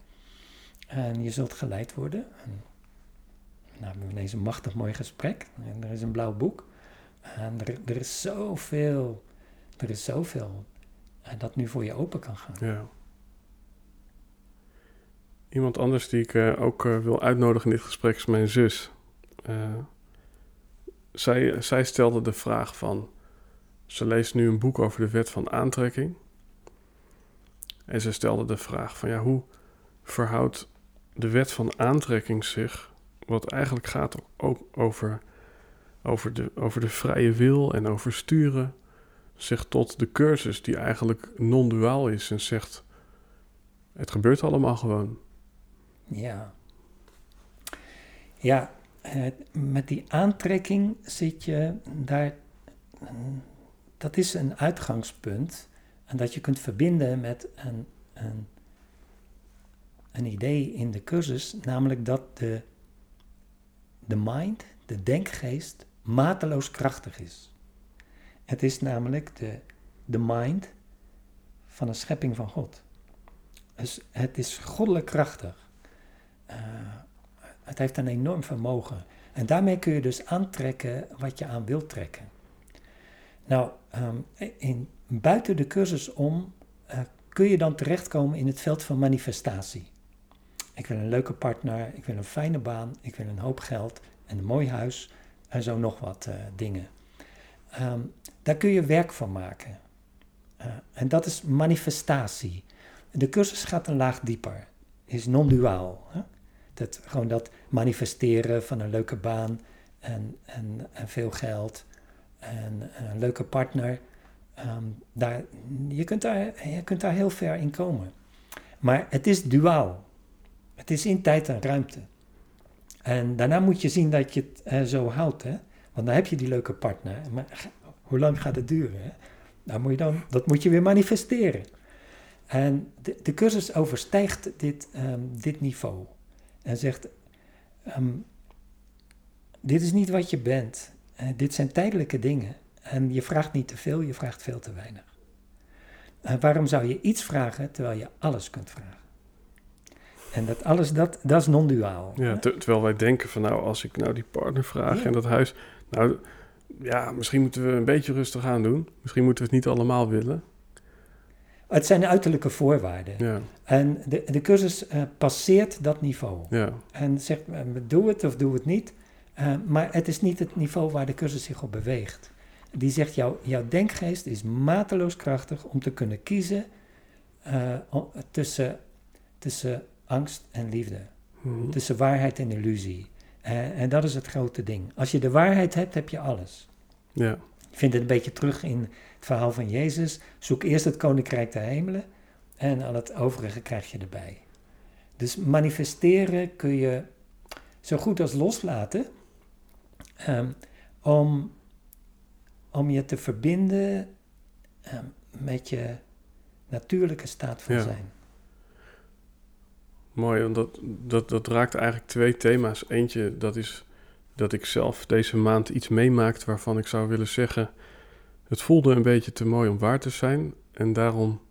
En je zult geleid worden. En, nou, we hebben ineens een machtig mooi gesprek. En er is een blauw boek. En er, er is zoveel. Er is zoveel dat nu voor je open kan gaan. Ja. Iemand anders die ik uh, ook uh, wil uitnodigen in dit gesprek is mijn zus. Uh, zij, zij stelde de vraag van... Ze leest nu een boek over de wet van aantrekking. En ze stelde de vraag van... Ja, hoe verhoudt de wet van aantrekking zich... wat eigenlijk gaat ook over over de, over de vrije wil en over sturen, zegt tot de cursus die eigenlijk non-duaal is en zegt: het gebeurt allemaal gewoon. Ja. Ja, eh, met die aantrekking zit je daar. Dat is een uitgangspunt. En dat je kunt verbinden met een, een, een idee in de cursus, namelijk dat de, de mind, de denkgeest, mateloos krachtig is. Het is namelijk de, de mind van een schepping van God. Dus het is goddelijk krachtig. Uh, het heeft een enorm vermogen. En daarmee kun je dus aantrekken wat je aan wilt trekken. Nou, in, buiten de cursus om uh, kun je dan terechtkomen in het veld van manifestatie. Ik wil een leuke partner, ik wil een fijne baan, ik wil een hoop geld en een mooi huis en zo nog wat uh, dingen. Um, daar kun je werk van maken. Uh, en dat is manifestatie. De cursus gaat een laag dieper, is non-duaal. Dat, gewoon dat manifesteren van een leuke baan en, en, en veel geld en, een leuke partner. Um, daar, je, kunt daar, je kunt daar heel ver in komen. Maar het is duaal. Het is in tijd en ruimte. En daarna moet je zien dat je het uh, zo houdt. Hè? Want dan heb je die leuke partner. Maar hoe lang gaat het duren? Hè? Nou moet je dan, dat moet je weer manifesteren. En de, de cursus overstijgt dit, um, dit niveau. En zegt, um, dit is niet wat je bent. Uh, dit zijn tijdelijke dingen. En je vraagt niet te veel, je vraagt veel te weinig. Uh, waarom zou je iets vragen terwijl je alles kunt vragen? En dat alles, dat, dat is non-duaal. Ja, ter, terwijl wij denken van nou, als ik nou die partner vraag ja. en dat huis... Nou, ja, misschien moeten we een beetje rustig aan doen. Misschien moeten we het niet allemaal willen. Het zijn uiterlijke voorwaarden. Ja. En de, de cursus uh, passeert dat niveau. Ja. En zegt, uh, doe het of doe het niet. Uh, maar het is niet het niveau waar de cursus zich op beweegt. Die zegt, jou, jouw denkgeest is mateloos krachtig om te kunnen kiezen tussen, tussen angst en liefde. Mhm. Tussen waarheid en illusie. en dat is het grote ding. Als je de waarheid hebt, heb je alles. Ja. Ik vind het een beetje terug in het verhaal van Jezus. Zoek eerst het koninkrijk der hemelen en al het overige krijg je erbij. Dus manifesteren kun je zo goed als loslaten um, om, om je te verbinden um, met je natuurlijke staat van Ja. zijn. Mooi, want dat, dat, dat raakt eigenlijk twee thema's. Eentje, dat is dat ik zelf deze maand iets meemaakt waarvan ik zou willen zeggen... het voelde een beetje te mooi om waar te zijn. En daarom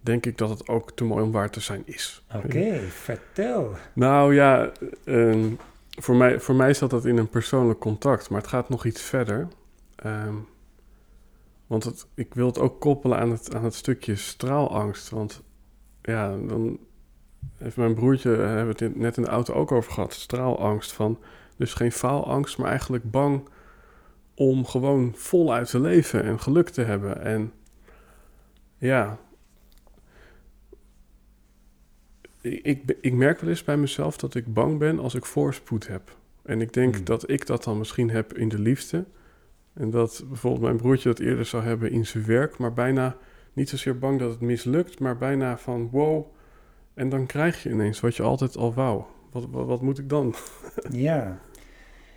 denk ik dat het ook te mooi om waar te zijn is. Oké, vertel. Nou ja, ehm, voor, mij, voor mij zat dat in een persoonlijk contact, maar het gaat nog iets verder. Ehm, want het, ik wil het ook koppelen aan het, aan het stukje straalangst. Want ja, dan heeft mijn broertje, eh, hebben we het net in de auto ook over gehad, straalangst van... Dus geen faalangst, maar eigenlijk bang om gewoon voluit te leven en geluk te hebben. En ja, ik, ik merk wel eens bij mezelf dat ik bang ben als ik voorspoed heb. En ik denk Hmm. dat ik dat dan misschien heb in de liefde. En dat bijvoorbeeld mijn broertje dat eerder zou hebben in zijn werk, maar bijna niet zozeer bang dat het mislukt, maar bijna van wow. En dan krijg je ineens wat je altijd al wou. Wat, wat, wat moet ik dan? Ja,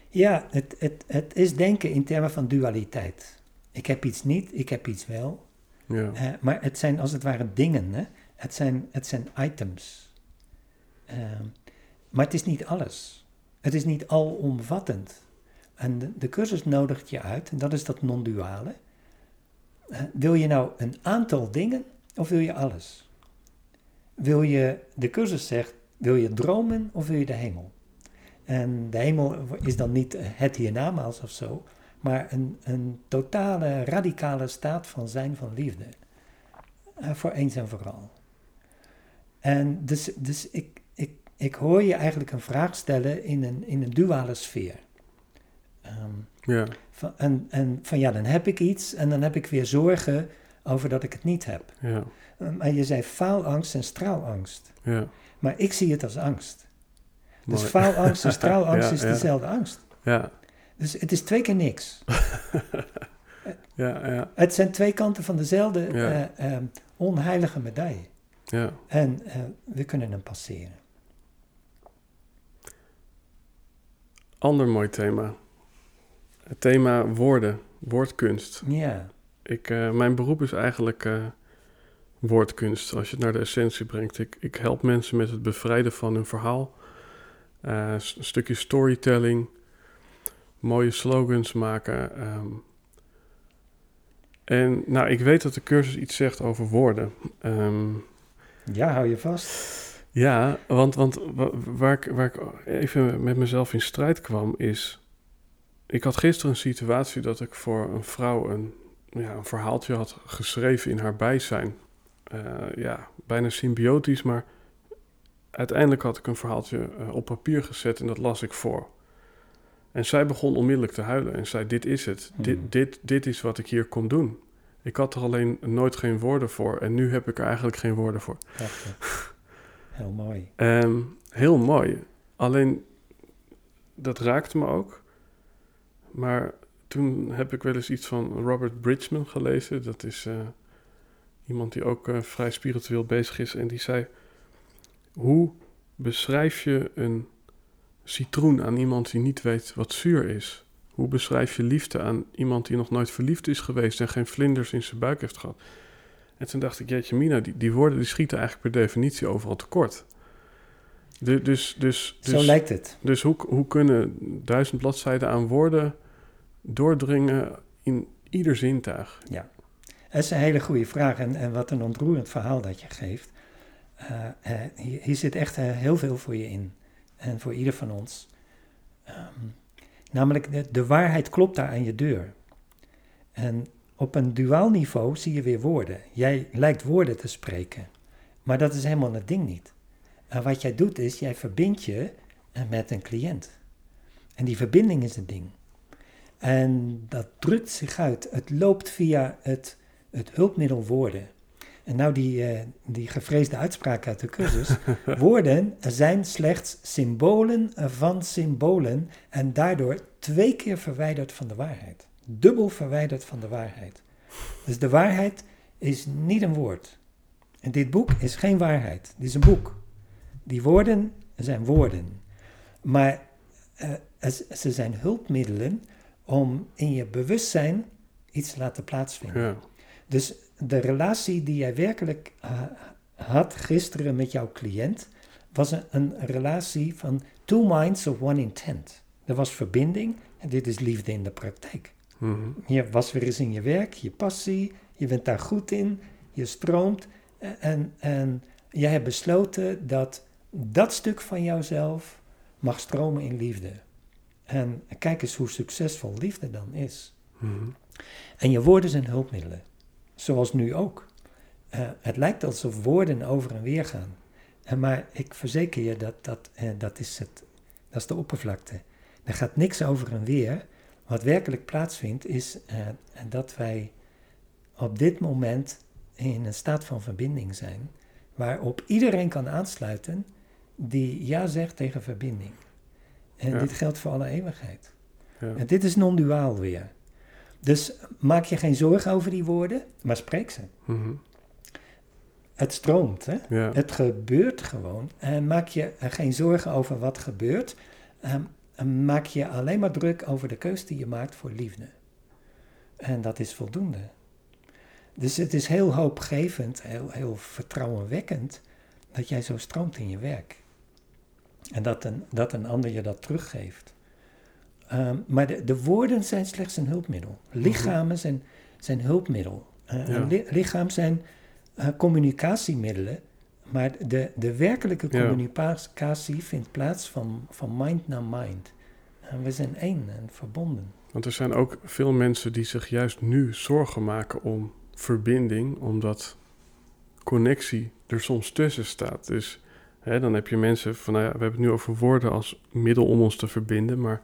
ja het, het, het is denken in termen van dualiteit. Ik heb iets niet, ik heb iets wel. Ja, Eh, maar het zijn als het ware dingen, hè? Het, zijn, het zijn items. Ehm, maar het is niet alles. Het is niet alomvattend. En de, de cursus nodigt je uit, en dat is dat non-duale. Eh, wil je nou een aantal dingen of wil je alles? Wil je, de cursus zegt, wil je dromen of wil je de hemel? En de hemel is dan niet het hiernamaals of zo, maar een, een totale, radicale staat van zijn van liefde. Eh, voor eens en vooral. En dus, dus ik, ik, ik hoor je eigenlijk een vraag stellen in een, in een duale sfeer. Ehm, ja, van, en, en van ja, dan heb ik iets en dan heb ik weer zorgen over dat ik het niet heb. ja, Maar je zei faalangst en straalangst. ja. Maar ik zie het als angst. Dus faalangst en <laughs> straalangst is dezelfde angst. Ja, Dus het is twee keer niks. <laughs> ja, ja, Het zijn twee kanten van dezelfde Ja. eh, ehm, onheilige medaille. ja. En eh, we kunnen hem passeren. Ander mooi thema. Het thema woorden, woordkunst. Ja, Ik, eh, mijn beroep is eigenlijk woordkunst, als je het naar de essentie brengt. Ik, ik help mensen met het bevrijden van hun verhaal. Eh, een stukje storytelling, mooie slogans maken. ehm. en nou, ik weet dat de cursus iets zegt over woorden. Ehm, ja hou je vast. ja, want, want wa- waar ik, waar ik even met mezelf in strijd kwam is... Ik had gisteren een situatie dat ik voor een vrouw een, ja, een verhaaltje had geschreven in haar bijzijn. Eh, ja, bijna symbiotisch, maar uiteindelijk had ik een verhaaltje eh, op papier gezet en dat las ik voor. En zij begon onmiddellijk te huilen en zei, dit is het. Hmm. Dit, dit, dit is wat ik hier kom doen. Ik had er alleen nooit geen woorden voor en nu heb ik er eigenlijk geen woorden voor. Prachtig. <laughs> Heel mooi. Ehm, heel mooi. Alleen dat raakte me ook. Maar toen heb ik wel eens iets van Robert Bridgman gelezen. Dat is eh, iemand die ook eh, vrij spiritueel bezig is. En die zei: Hoe beschrijf je een citroen aan iemand die niet weet wat zuur is? Hoe beschrijf je liefde aan iemand die nog nooit verliefd is geweest en geen vlinders in zijn buik heeft gehad? En toen dacht ik, jeetje mina, die, die woorden die schieten eigenlijk per definitie overal tekort. Du- dus, dus, dus, Zo lijkt het. dus hoe, hoe kunnen duizend bladzijden aan woorden doordringen in ieder zintuig? Dat is een hele goede vraag en, en wat een ontroerend verhaal dat je geeft. Eh, eh, hier, zit echt eh, heel veel voor je in en voor ieder van ons. Ehm, namelijk, de, waarheid klopt daar aan je deur. En op een duaal niveau zie je weer woorden. Jij lijkt woorden te spreken, maar dat is helemaal het ding niet. En wat jij doet is, jij verbindt je met een cliënt. En die verbinding is het ding. En dat drukt zich uit. Het loopt via het het hulpmiddel woorden. En nou die, eh, die gevreesde uitspraak uit de cursus. <laughs> woorden zijn slechts symbolen van symbolen en daardoor twee keer verwijderd van de waarheid. Dubbel verwijderd van de waarheid. Dus de waarheid is niet een woord. En dit boek is geen waarheid. Dit is een boek. Die woorden zijn woorden. Maar eh, es- ze zijn hulpmiddelen om in je bewustzijn iets te laten plaatsvinden. Ja, Dus de relatie die jij werkelijk eh, had gisteren met jouw cliënt, was een, een relatie van two minds of one intent. Er was verbinding en dit is liefde in de praktijk. mhm, Je was weer eens in je werk, je passie, je bent daar goed in, je stroomt en, en jij hebt besloten dat dat stuk van jouzelf mag stromen in liefde. En kijk eens hoe succesvol liefde dan is. mhm. En je woorden zijn hulpmiddelen. Zoals nu ook. Eh, het lijkt alsof woorden over en weer gaan. Eh, maar ik verzeker je dat dat, eh, dat, is het, dat is de oppervlakte. Er gaat niks over en weer. Wat werkelijk plaatsvindt is dat wij op dit moment in een staat van verbinding zijn. Waarop iedereen kan aansluiten die ja zegt tegen verbinding. En Ja. dit geldt voor alle eeuwigheid. Ja. En dit is non-duaal weer. Dus maak je geen zorgen over die woorden, maar spreek ze. mhm. Het stroomt, hè? ja. Het gebeurt gewoon. En maak je er geen zorgen over wat gebeurt. Ehm, en maak je alleen maar druk over de keus die je maakt voor liefde. En dat is voldoende. Dus het is heel hoopgevend, heel, heel vertrouwenwekkend dat jij zo stroomt in je werk. En dat een, dat een ander je dat teruggeeft. Ehm, maar de, de woorden zijn slechts een hulpmiddel. Lichamen zijn, zijn hulpmiddel. Ja. li- lichaam zijn eh, communicatiemiddelen. Maar de, de werkelijke Ja. communicatie vindt plaats van, van mind naar mind. En we zijn één en verbonden. Want er zijn ook veel mensen die zich juist nu zorgen maken om verbinding, omdat connectie er soms tussen staat. Dus hè, dan heb je mensen van, nou ja, we hebben het nu over woorden als middel om ons te verbinden, maar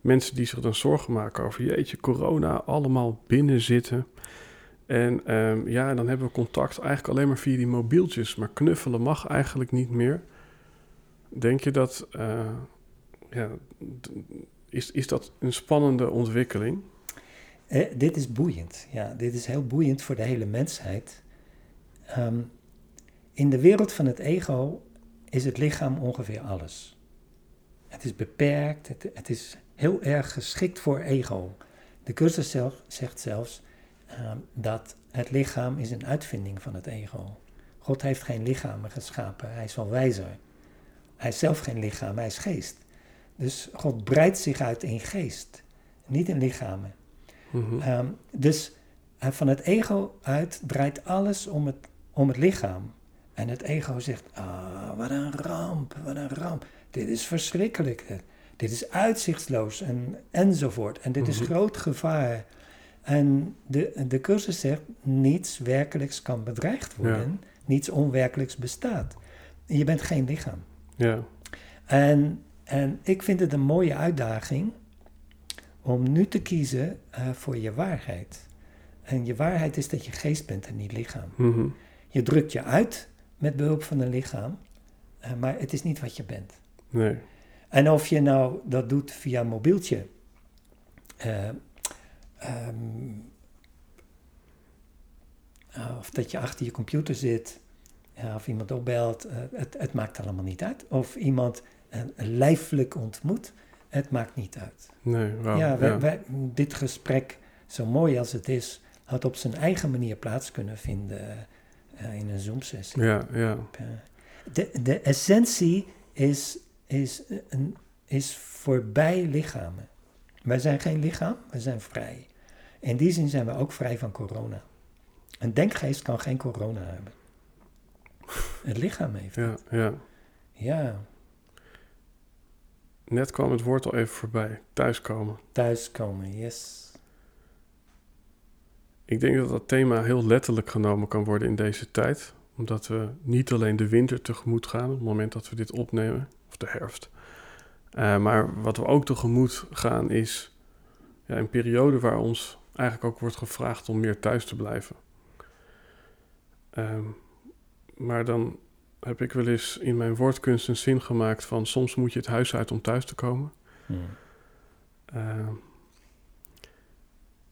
mensen die zich dan zorgen maken over, jeetje, corona, allemaal binnen zitten. En ehm, ja, dan hebben we contact eigenlijk alleen maar via die mobieltjes, maar knuffelen mag eigenlijk niet meer. Denk je dat, eh, ja, is, is dat een spannende ontwikkeling? Eh, dit is boeiend. Ja, dit is heel boeiend voor de hele mensheid. Ehm, in de wereld van het ego is het lichaam ongeveer alles. Het is beperkt, het, het is heel erg geschikt voor ego. De cursus zelf, zegt zelfs ehm, dat het lichaam is een uitvinding van het ego. God heeft geen lichamen geschapen, hij is wel wijzer. Hij is zelf geen lichaam, hij is geest. Dus God breidt zich uit in geest, niet in lichamen. Mhm. Ehm, dus uh, van het ego uit draait alles om het, om het lichaam. En het ego zegt, ah, wat een ramp, wat een ramp. Dit is verschrikkelijk. Dit is uitzichtsloos en, enzovoort. En dit is Mhm. groot gevaar. En de, de cursus zegt, niets werkelijks kan bedreigd worden. Niets onwerkelijks bestaat. Je bent geen lichaam. Ja, En, en ik vind het een mooie uitdaging om nu te kiezen eh, voor je waarheid. En je waarheid is dat je geest bent en niet lichaam. Mhm. Je drukt je uit met behulp van een lichaam, eh, maar het is niet wat je bent. nee. En of je nou dat doet via een mobieltje, eh, ehm, eh, of dat je achter je computer zit, ja, of iemand opbelt, eh, het, het maakt allemaal niet uit. Of iemand lijfelijk ontmoet, het maakt niet uit. Nee, wauw, ja, ja. wij, dit gesprek, zo mooi als het is, had op zijn eigen manier plaats kunnen vinden in een Zoom-sessie. ja, ja. De, de essentie is, is, een, is voorbij lichamen. Wij zijn geen lichaam, we zijn vrij. In die zin zijn we ook vrij van corona. Een denkgeest kan geen corona hebben. Het lichaam heeft. ja, ja. Ja, Net kwam het woord al even voorbij. Thuiskomen. thuiskomen, yes. Ik denk dat dat thema heel letterlijk genomen kan worden in deze tijd. Omdat we niet alleen de winter tegemoet gaan op het moment dat we dit opnemen, of de herfst. Eh, maar wat we ook tegemoet gaan is ja, een periode waar ons eigenlijk ook wordt gevraagd om meer thuis te blijven. Ehm, maar dan heb ik wel eens in mijn woordkunst een zin gemaakt van soms moet je het huis uit om thuis te komen. Hm. Ehm,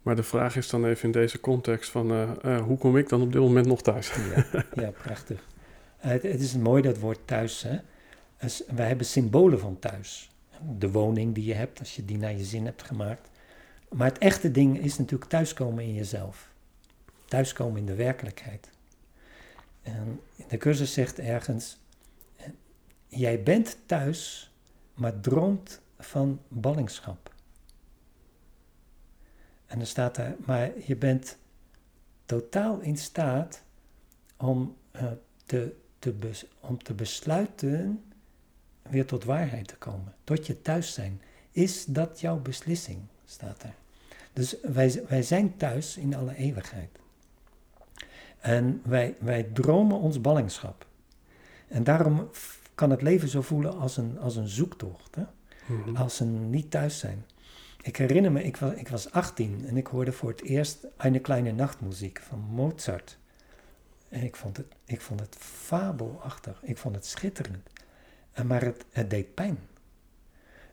maar de vraag is dan even in deze context van eh, eh, hoe kom ik dan op dit moment nog thuis? Ja, ja prachtig. Het, het is mooi dat woord thuis. Hè? Dus wij hebben symbolen van thuis. De woning die je hebt, als je die naar je zin hebt gemaakt. Maar het echte ding is natuurlijk thuiskomen in jezelf. Thuiskomen in de werkelijkheid. En de cursus zegt ergens: eh, Jij bent thuis, maar droomt van ballingschap. En dan staat er: Maar je bent totaal in staat om, eh, om te besluiten weer tot waarheid te komen. Tot je thuis zijn. Is dat jouw beslissing? Staat er. Dus wij, wij zijn thuis in alle eeuwigheid. En wij, wij dromen ons ballingschap. En daarom kan het leven zo voelen als een, als een zoektocht. Hè? Mhm. als een niet thuis zijn. Ik herinner me, ik was, ik was 18 en ik hoorde voor het eerst Eine kleine nachtmuziek van Mozart. En ik vond het, ik vond het fabelachtig, ik vond het schitterend. En maar het, het deed pijn.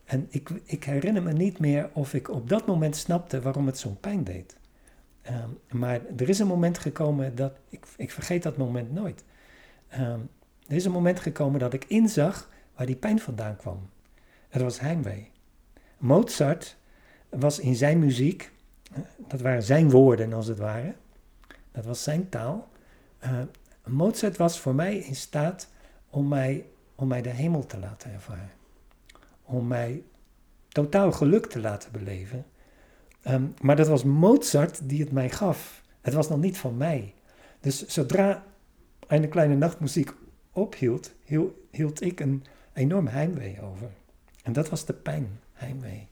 En ik, ik herinner me niet meer of ik op dat moment snapte waarom het zo'n pijn deed. Ehm, maar er is een moment gekomen dat, ik, ik vergeet dat moment nooit. Ehm, er is een moment gekomen dat ik inzag waar die pijn vandaan kwam. Het was heimwee. Mozart was in zijn muziek, eh, dat waren zijn woorden als het ware, dat was zijn taal. Eh, Mozart was voor mij in staat om mij, om mij de hemel te laten ervaren. Om mij totaal geluk te laten beleven. Ehm, maar dat was Mozart die het mij gaf. Het was nog niet van mij. Dus zodra een kleine nachtmuziek ophield, hiel- hield ik een enorm heimwee over. En dat was de pijn, heimwee.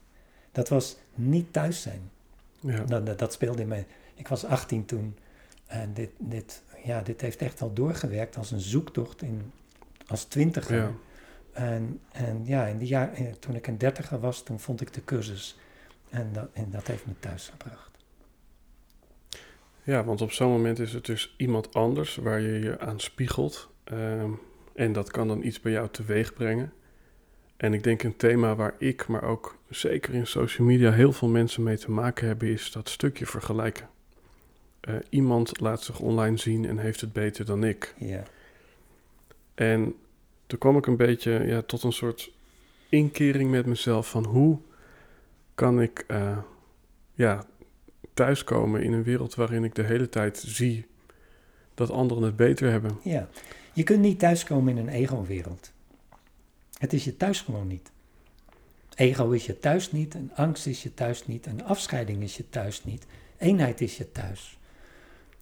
Dat was niet thuis zijn. Ja. Dat, dat, dat speelde in mij. Ik was 18 toen. En dit, dit, ja, dit heeft echt al doorgewerkt als een zoektocht in, als twintiger. Ja. En, en ja, in die jaar, eh, toen ik een dertiger was, toen vond ik de cursus. En dat, en dat heeft me thuis gebracht. ja, want op zo'n moment is het dus iemand anders waar je je aan spiegelt. Ehm, en dat kan dan iets bij jou teweeg brengen. En ik denk een thema waar ik, maar ook zeker in social media heel veel mensen mee te maken hebben, is dat stukje vergelijken. Uh, iemand laat zich online zien en heeft het beter dan ik. Ja. En toen kwam ik een beetje ja, tot een soort inkering met mezelf van hoe kan ik uh, ja, thuiskomen in een wereld waarin ik de hele tijd zie dat anderen het beter hebben. Ja, je kunt niet thuiskomen in een ego-wereld. Het is je thuis gewoon niet. Ego is je thuis niet, een angst is je thuis niet, een afscheiding is je thuis niet, eenheid is je thuis.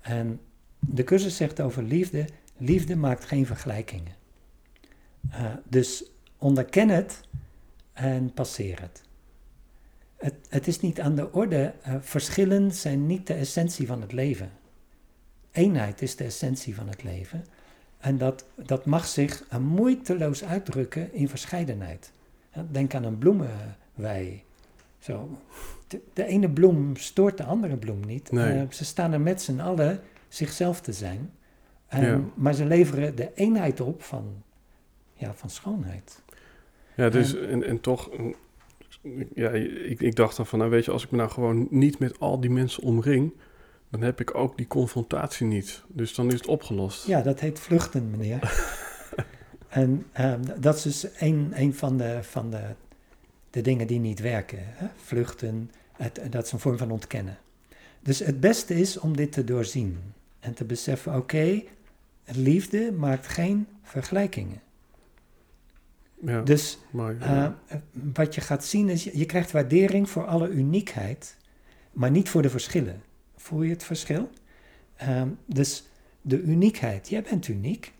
En de cursus zegt over liefde, liefde maakt geen vergelijkingen. Uh, dus onderken het en passeer het. Het, het is niet aan de orde. Uh, verschillen zijn niet de essentie van het leven. Eenheid is de essentie van het leven. En dat, dat mag zich moeiteloos uitdrukken in verscheidenheid. Denk aan een bloemenwei. Zo. De, de, ene bloem stoort de andere bloem niet. Nee. Uh, ze staan er met z'n allen zichzelf te zijn. Ja. Maar ze leveren de eenheid op van, ja, van schoonheid. Ja, dus en, en toch, mm, ja, ik, ik dacht dan van, nou weet je, als ik me nou gewoon niet met al die mensen omring, dan heb ik ook die confrontatie niet. Dus dan is het opgelost. Ja, dat heet vluchten, meneer. <laughs> en ehm, dat is dus een, een van, de, van de, de dingen die niet werken. Hè? Vluchten, het, dat is een vorm van ontkennen. Dus het beste is om dit te doorzien en te beseffen, oké, liefde maakt geen vergelijkingen. Ja, Dus mooi. uh, ja. wat je gaat zien is, je, krijgt waardering voor alle uniekheid, maar niet voor de verschillen. Voel je het verschil? Ehm, dus de uniekheid, jij bent uniek.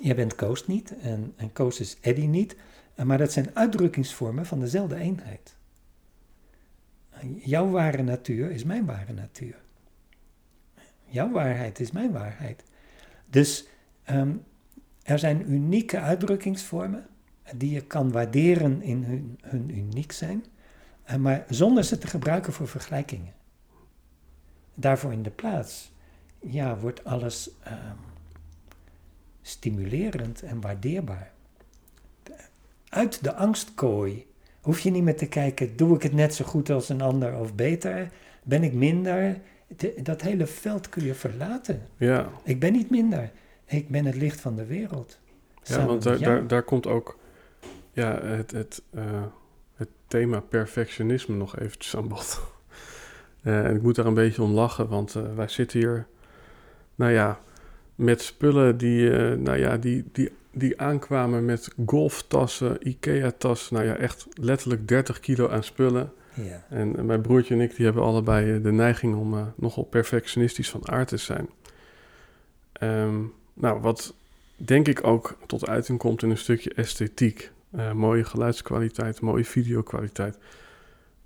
Jij bent Koos niet en, en Koos is Eddie niet, eh, maar dat zijn uitdrukkingsvormen van dezelfde eenheid. Jouw ware natuur is mijn ware natuur. Jouw waarheid is mijn waarheid. Dus ehm, er zijn unieke uitdrukkingsvormen die je kan waarderen in hun, hun uniek zijn, eh, maar zonder ze te gebruiken voor vergelijkingen. Daarvoor in de plaats, ja, wordt alles ehm, stimulerend en waardeerbaar. Uit de angstkooi hoef je niet meer te kijken, doe ik het net zo goed als een ander of beter? Ben ik minder? De- dat hele veld kun je verlaten. ja, Ik ben niet minder. Ik ben het licht van de wereld. ja want daar, daar, daar komt ook ja, het, het, eh, het thema perfectionisme nog eventjes aan bod. <laughs> Eh, en ik moet daar een beetje om lachen, want eh, wij zitten hier, nou ja, met spullen die, nou ja, die, die, die aankwamen met golftassen, Ikea-tassen, nou ja, echt letterlijk 30 kilo aan spullen. Ja. En mijn broertje en ik die hebben allebei eh, de neiging om eh, nogal perfectionistisch van aard te zijn. Ehm, nou, wat denk ik ook tot uiting komt in een stukje esthetiek. Eh, mooie geluidskwaliteit, mooie videokwaliteit.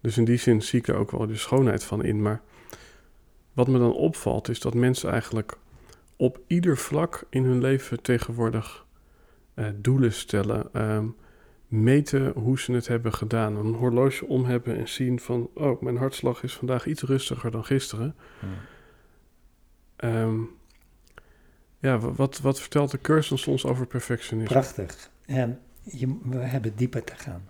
Dus in die zin zie ik er ook wel de schoonheid van in. Maar wat me dan opvalt is dat mensen eigenlijk op ieder vlak in hun leven tegenwoordig doelen stellen. Ehm, meten hoe ze het hebben gedaan. Een horloge om hebben en zien van... oh, mijn hartslag is vandaag iets rustiger dan gisteren. Ehm, ja, wa- wat, wat vertelt de cursus ons over perfectionisme? Prachtig. En je, we hebben dieper te gaan.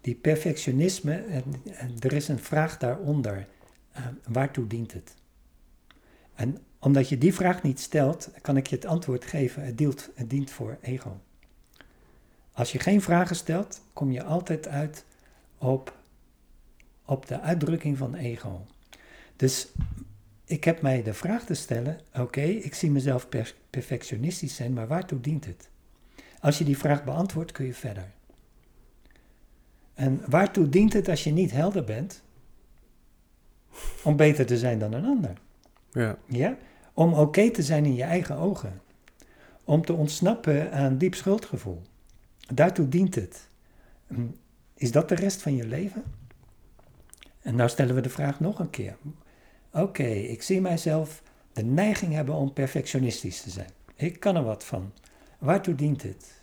Die perfectionisme, en, en er is een vraag daaronder. eh, waartoe dient het? En omdat je die vraag niet stelt, kan ik je het antwoord geven. Het dient, het dient voor ego. Als je geen vragen stelt, kom je altijd uit op, op de uitdrukking van ego. Dus ik heb mij de vraag te stellen: oké, ik zie mezelf per- perfectionistisch zijn, maar waartoe dient het? Als je die vraag beantwoordt, kun je verder. En waartoe dient het als je niet helder bent? Om beter te zijn dan een ander. Ja, Ja? Om oké te zijn in je eigen ogen. Om te ontsnappen aan diep schuldgevoel. Daartoe dient het. Hm, Is dat de rest van je leven? En nou stellen we de vraag nog een keer. Oké, ik zie mijzelf de neiging hebben om perfectionistisch te zijn. Ik kan er wat van. Waartoe dient het?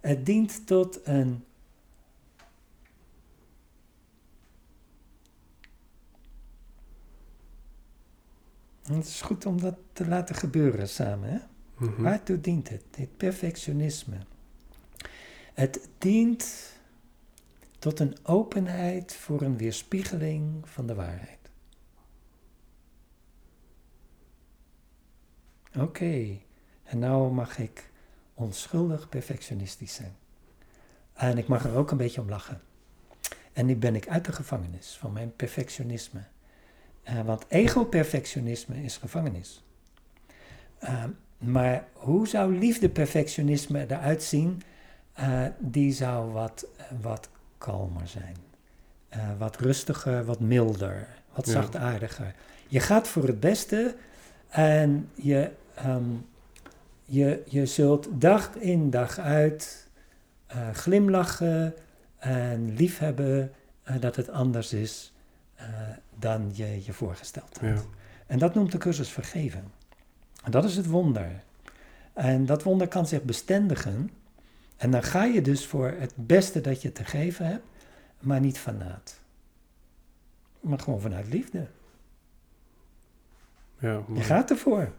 Het dient tot een. Het is goed om dat te laten gebeuren samen. Hè? mhm. Waartoe dient het, dit perfectionisme? Het dient tot een openheid voor een weerspiegeling van de waarheid. Oké, en nou mag ik onschuldig perfectionistisch zijn. En ik mag er ook een beetje om lachen. En nu ben ik uit de gevangenis van mijn perfectionisme. Uh, want ego-perfectionisme is gevangenis. Uh, maar hoe zou liefde-perfectionisme eruit zien? Uh, die zou wat, wat kalmer zijn. wat rustiger, wat milder, wat ja. zachtaardiger. Je gaat voor het beste en je, um, je, je zult dag in dag uit glimlachen en liefhebben dat het anders is dan je je voorgesteld had. Ja. En dat noemt de cursus vergeven. En dat is het wonder. En dat wonder kan zich bestendigen. En dan ga je dus voor het beste dat je te geven hebt, maar niet vanuit. Maar gewoon vanuit liefde. Ja, Je gaat ervoor.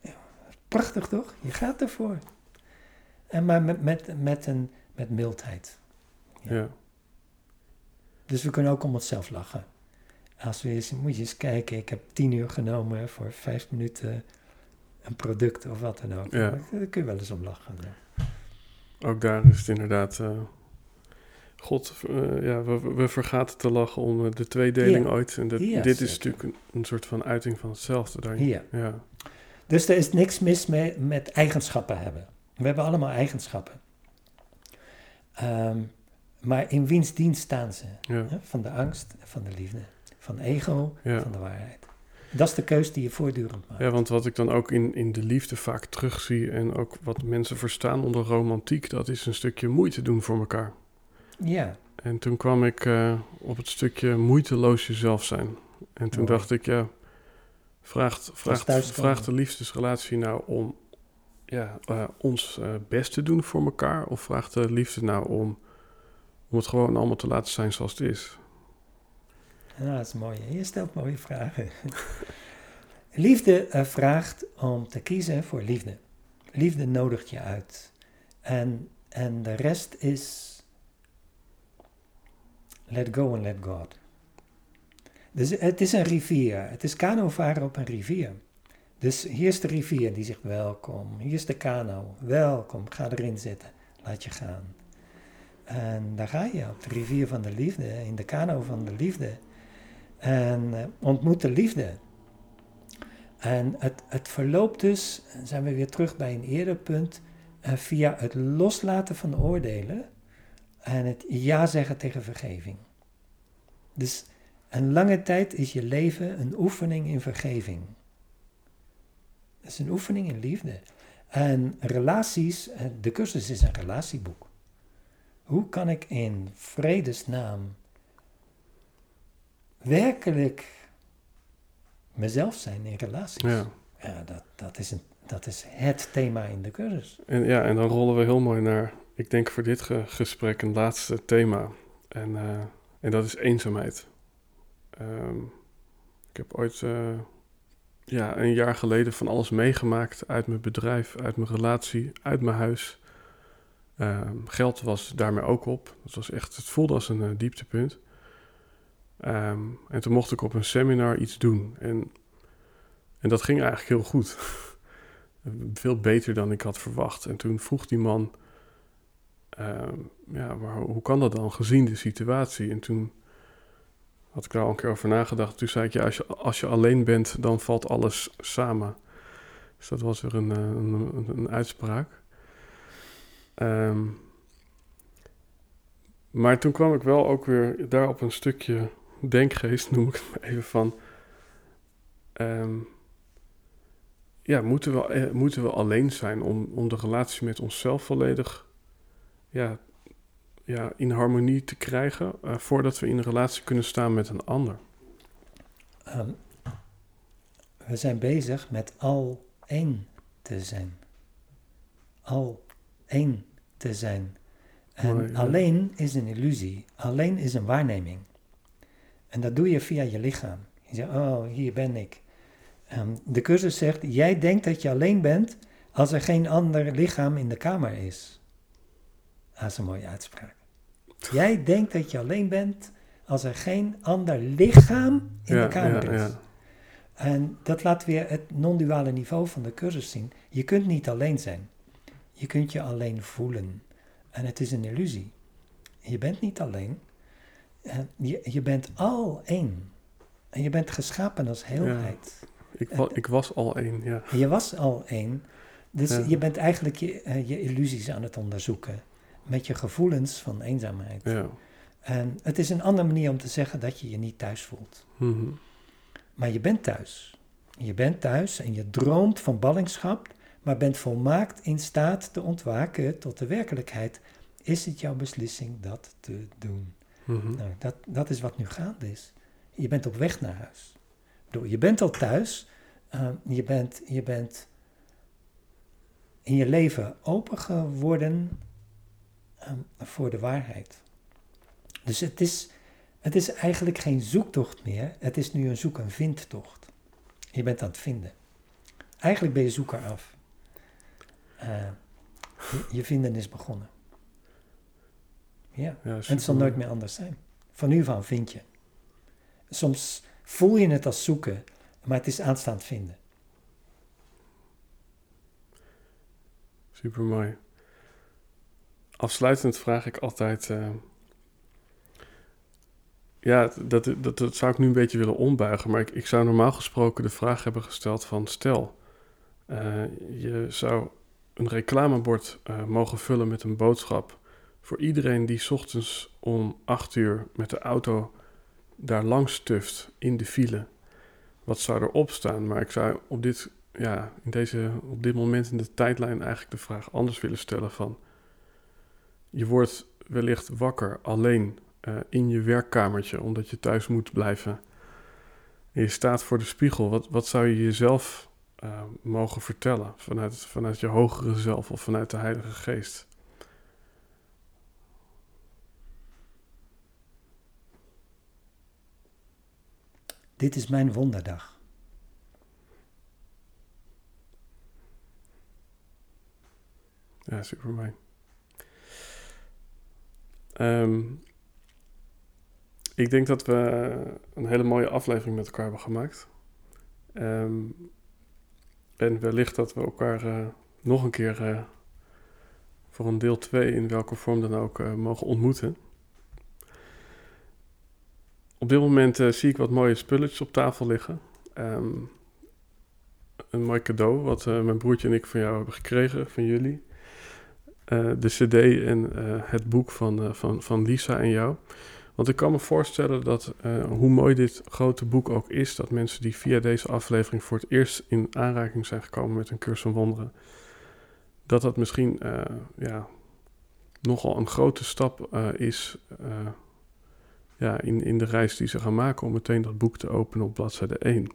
Ja, prachtig toch? Je gaat ervoor. En maar met, met, met, een, met mildheid. Ja. ja. Dus we kunnen ook om onszelf lachen. Als we eens, moet je eens kijken, ik heb tien uur genomen voor vijf minuten een product of wat dan ook. Ja. Daar kun je wel eens om lachen. Ook daar is het inderdaad... Uh, God, uh, ja, we, we vergaten te lachen om uh, de tweedeling ja. ooit. En dit is natuurlijk een, een, soort van uiting van hetzelfde. Daarin. Ja. ja. Dus er is niks mis mee, met eigenschappen hebben. We hebben allemaal eigenschappen. Um, maar in wiens dienst staan ze? Van de angst, van de liefde, van ego, van de waarheid. Dat is de keus die je voortdurend maakt. Ja, want wat ik dan ook in, in de liefde vaak terugzie en ook wat mensen verstaan onder romantiek, dat is een stukje moeite doen voor elkaar. Ja. En toen kwam ik uh, op het stukje moeiteloos jezelf zijn. En toen dacht ik, ja, vraagt, vraagt, vraagt de liefdesrelatie nou om ja, uh, ons uh, best te doen voor elkaar? Of vraagt de liefde nou om, om het gewoon allemaal te laten zijn zoals het is? Ja, dat is mooi. Je stelt mooie vragen. <laughs> liefde uh, vraagt om te kiezen voor liefde. Liefde nodigt je uit. En, en de rest is let go and let God. Dus het is een rivier. Het is kano varen op een rivier. Dus hier is de rivier die zegt welkom. Hier is de kano. Welkom. Ga erin zitten. Laat je gaan. En daar ga je op de rivier van de liefde. In de kano van de liefde. En uh, ontmoet de liefde. En het, het verloopt dus, zijn we weer terug bij een eerder punt, uh, via het loslaten van oordelen en het ja zeggen tegen vergeving. Dus een lange tijd is je leven een oefening in vergeving. Het is een oefening in liefde. En relaties, eh, de cursus is een relatieboek. Hoe kan ik in vredesnaam werkelijk mezelf zijn in relaties. Ja, ja dat, dat, is een, dat is het thema in de cursus. En, ja, en dan rollen we heel mooi naar, ik denk voor dit gesprek, een laatste thema. En, uh, en dat is eenzaamheid. Um, ik heb ooit uh, ja, een jaar geleden van alles meegemaakt uit mijn bedrijf, uit mijn relatie, uit mijn huis. Um, geld was daarmee ook op. Het, was echt, het voelde als een uh, dieptepunt. Um, en toen mocht ik op een seminar iets doen. En, en dat ging eigenlijk heel goed. <laughs> Veel beter dan ik had verwacht. En toen vroeg die man: um, Ja, maar hoe kan dat dan gezien de situatie? En toen had ik daar al een keer over nagedacht. Toen zei ik: Ja, als je, als je alleen bent, dan valt alles samen. Dus dat was weer een, eh, een, een, uitspraak. Um, maar toen kwam ik wel ook weer daar op een stukje denkgeest, noem ik het maar even van. Um, ja, moeten we, eh, moeten we alleen zijn om, om de relatie met onszelf volledig ja, ja, in harmonie te krijgen uh, voordat we in een relatie kunnen staan met een ander? Um, we zijn bezig met al één te zijn. Al één te zijn. En ja. alleen is een illusie. Alleen is een waarneming. En dat doe je via je lichaam. Je zegt, oh, hier ben ik. Um, de cursus zegt, jij denkt dat je alleen bent als er geen ander lichaam in de kamer is. Dat is een mooie uitspraak. Jij denkt dat je alleen bent als er geen ander lichaam in Ja, de kamer ja, is. ja. En dat laat weer het non-duale niveau van de cursus zien. Je kunt niet alleen zijn. Je kunt je alleen voelen. En het is een illusie. Je bent niet alleen. En Je, je bent al één. En je bent geschapen als heelheid. Ik, wa- ik was al één, ja. Je was al één. Dus Ja. je bent eigenlijk je, eh, je illusies aan het onderzoeken. Met je gevoelens van eenzaamheid. ja. En het is een andere manier om te zeggen dat je je niet thuis voelt. Mhm. Maar je bent thuis. Je bent thuis en je droomt van ballingschap, maar bent volmaakt in staat te ontwaken tot de werkelijkheid. Is het jouw beslissing dat te doen? Mhm. Nou, dat, dat is wat nu gaande is. Je bent op weg naar huis. Bedoel, je bent al thuis. eh, je, bent, je bent in je leven open geworden eh, voor de waarheid. Dus het is, het is eigenlijk geen zoektocht meer. Het is nu een zoek- en vindtocht. Je bent aan het vinden. Eigenlijk ben je zoeker af. Eh, je, je vinden is begonnen. Ja. Ja, En het zal nooit meer anders zijn. Van nu aan vind je. Soms voel je het als zoeken, maar het is aanstaand vinden. Super mooi. Afsluitend vraag ik altijd. eh, ja, dat, dat, dat zou ik nu een beetje willen ombuigen. Maar ik, ik zou normaal gesproken de vraag hebben gesteld: van stel, eh, je zou een reclamebord eh, mogen vullen met een boodschap. Voor iedereen die ochtends om 8 uur met de auto daar langs stuft in de file. Wat zou erop staan? Maar ik zou op dit ja, in deze, op dit moment in de tijdlijn eigenlijk de vraag anders willen stellen van... Je wordt wellicht wakker alleen eh, in je werkkamertje omdat je thuis moet blijven. En je staat voor de spiegel. Wat, wat zou je jezelf eh, mogen vertellen vanuit, vanuit je hogere zelf of vanuit de Heilige Geest? Dit is mijn wonderdag. Ja, super mooi. Ehm, ik denk dat we een hele mooie aflevering met elkaar hebben gemaakt. Ehm, en wellicht dat we elkaar eh, nog een keer eh, voor een deel 2 in welke vorm dan ook eh, mogen ontmoeten. Op dit moment eh, zie ik wat mooie spulletjes op tafel liggen. Ehm, een mooi cadeau wat eh, mijn broertje en ik van jou hebben gekregen, van jullie. Eh, de CD en het boek van, van, van Lisa en jou. Want ik kan me voorstellen dat, hoe mooi dit grote boek ook is, dat mensen die via deze aflevering voor het eerst in aanraking zijn gekomen met een cursus van wonderen, dat dat misschien ja, nogal een grote stap is ja, in, in de reis die ze gaan maken om meteen dat boek te openen op bladzijde 1.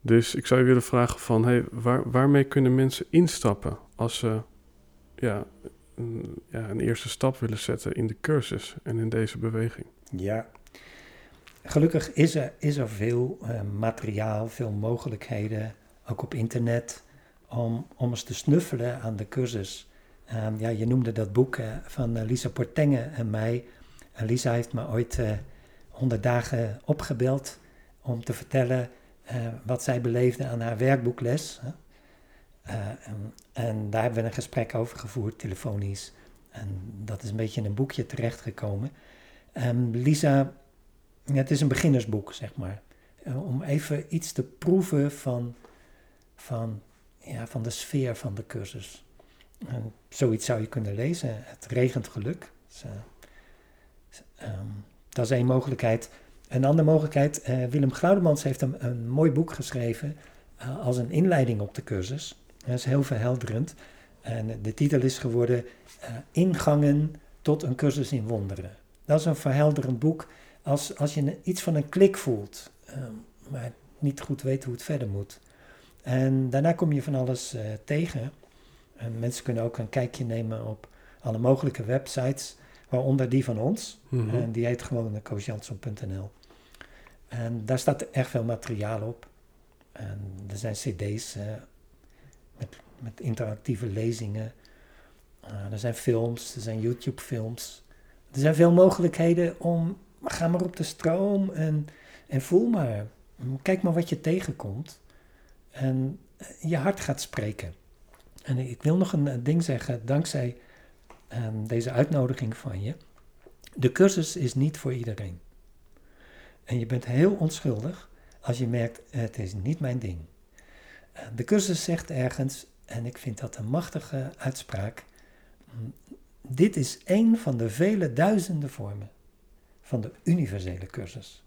Dus ik zou je willen vragen van, hey, waar, waarmee kunnen mensen instappen als ze ja, een, ja, een eerste stap willen zetten in de cursus en in deze beweging? Ja. Gelukkig is er, is er veel eh, materiaal, veel mogelijkheden, ook op internet, om, om eens te snuffelen aan de cursus. Ehm, ja, je noemde dat boek eh, van eh, Lisa Portenge en mij. Lisa heeft me ooit eh 100 dagen opgebeld om te vertellen eh, wat zij beleefde aan haar werkboekles. Eh, en, en daar hebben we een gesprek over gevoerd, telefonisch. En dat is een beetje in een boekje terechtgekomen. En Lisa, ja, het is een beginnersboek, zeg maar. Om even iets te proeven van, van, ja, van de sfeer van de cursus. En zoiets zou je kunnen lezen. Het regent geluk. Dus, ehm, dat is één mogelijkheid. Een andere mogelijkheid, eh, Willem Glaudemans heeft een, mooi boek geschreven eh, als een inleiding op de cursus. Dat is heel verhelderend. En de titel is geworden eh, Ingangen tot een cursus in wonderen. Dat is een verhelderend boek als, als je iets van een klik voelt, ehm, maar niet goed weet hoe het verder moet. En daarna kom je van alles tegen. En mensen kunnen ook een kijkje nemen op alle mogelijke websites, waaronder die van ons. Mhm. En die heet gewoon koosjansson.nl. En daar staat erg veel materiaal op. En er zijn cd's eh, met, met interactieve lezingen. Uh, er zijn films, er zijn YouTube-films. Er zijn veel mogelijkheden om. Ga maar op de stroom en, en voel maar. Kijk maar wat je tegenkomt. En eh, je hart gaat spreken. En ik wil nog een ding zeggen, dankzij um, deze uitnodiging van je. De cursus is niet voor iedereen. En je bent heel onschuldig als je merkt, het is niet mijn ding. Uh, de cursus zegt ergens, en ik vind dat een machtige uitspraak, mm, dit is één van de vele duizenden vormen van de universele cursus.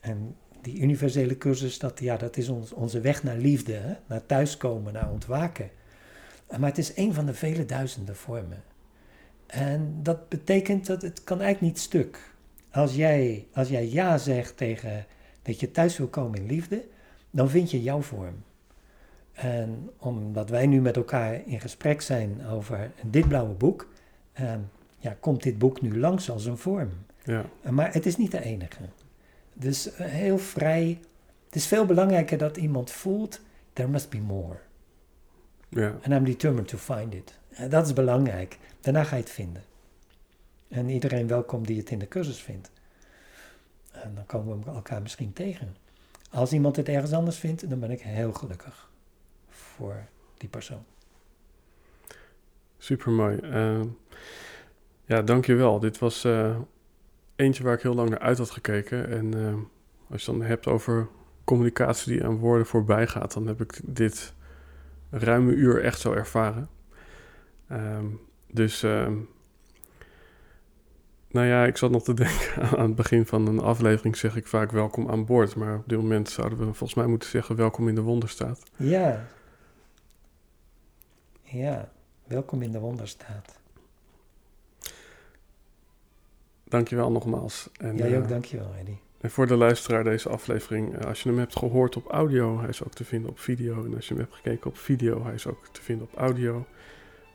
En die universele cursus, dat, ja, dat is ons, onze weg naar liefde, naar thuiskomen, naar ontwaken. Maar het is een van de vele duizenden vormen. En dat betekent dat het kan eigenlijk niet stuk. Als jij, als jij ja zegt tegen dat je thuis wil komen in liefde, dan vind je jouw vorm. En omdat wij nu met elkaar in gesprek zijn over dit blauwe boek, eh, ja, komt dit boek nu langs als een vorm. Ja. Maar het is niet de enige. Dus eh, heel vrij. Het is veel belangrijker dat iemand voelt, there must be more. Ja. And I'm determined to find it. En dat is belangrijk. Daarna ga je het vinden. En iedereen welkom die het in de cursus vindt. En dan komen we elkaar misschien tegen. Als iemand het ergens anders vindt, dan ben ik heel gelukkig voor die persoon. Super mooi. Uh, ja, dankjewel. Dit was uh, eentje waar ik heel lang naar uit had gekeken. En uh, als je dan hebt over communicatie die aan woorden voorbij gaat, dan heb ik dit ruime uur echt zo ervaren. Um, dus, uh, nou ja, ik zat nog te denken <laughs> aan het begin van een aflevering zeg ik vaak welkom aan boord. Maar op dit moment zouden we volgens mij moeten zeggen welkom in de wonderstaat. Ja. Ja, welkom in de wonderstaat. Dankjewel nogmaals. En, Jij ook, uh, dankjewel Eddie. En voor de luisteraar deze aflevering, uh, als je hem hebt gehoord op audio, hij is ook te vinden op video. En als je hem hebt gekeken op video, hij is ook te vinden op audio.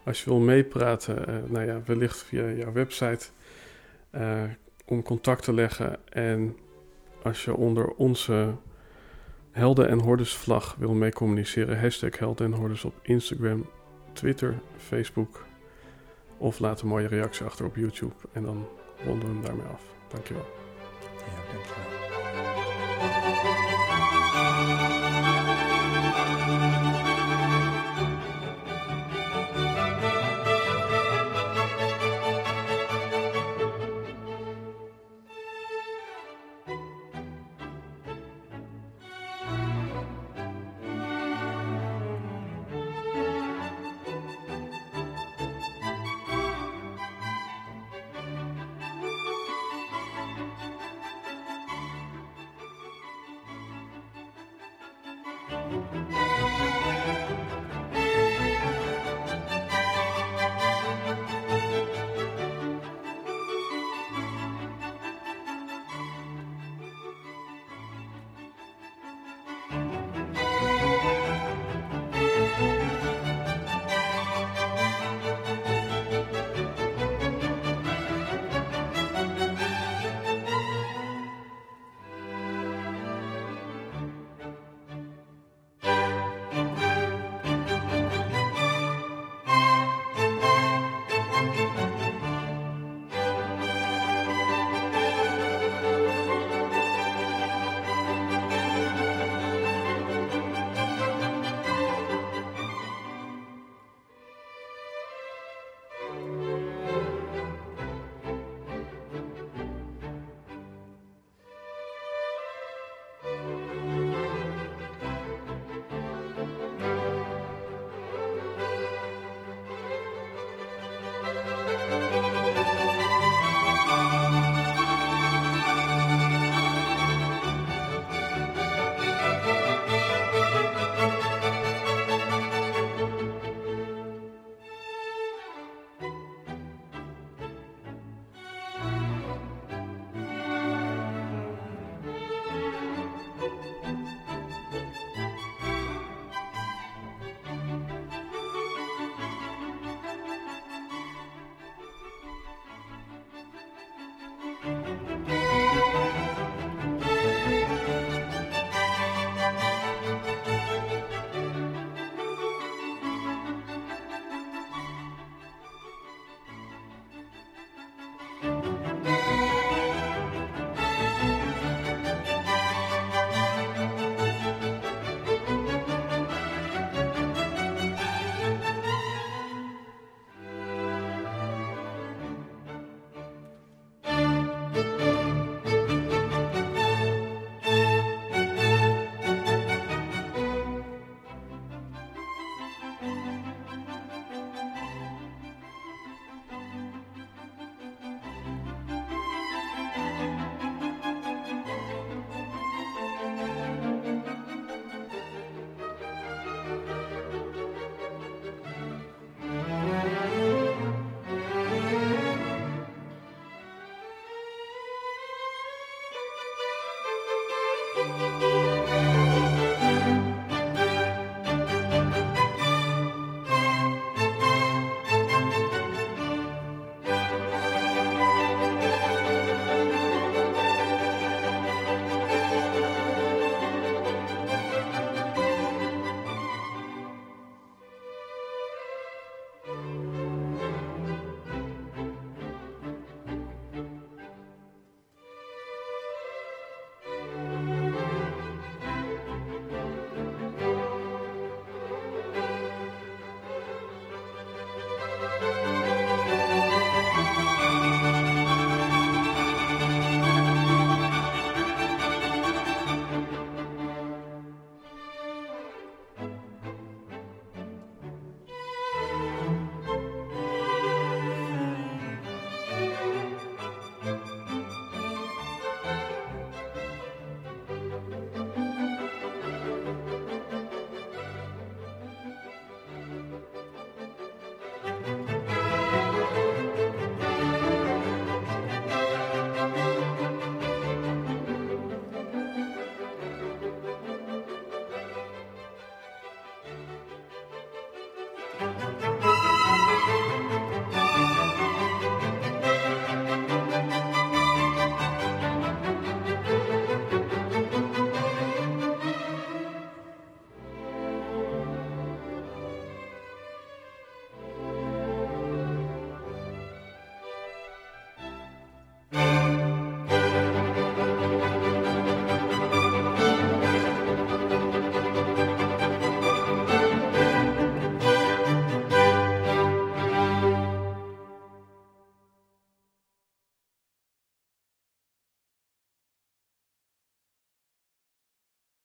Als je wil meepraten, uh, nou ja, wellicht via jouw website uh, om contact te leggen. En als je onder onze Helden en Hordes vlag wil mee communiceren, hashtag Helden en Hordes op Instagram, Twitter, Facebook. Of laat een mooie reactie achter op YouTube en dan ronden we hem daarmee af. Dankjewel. Ja, dankjewel.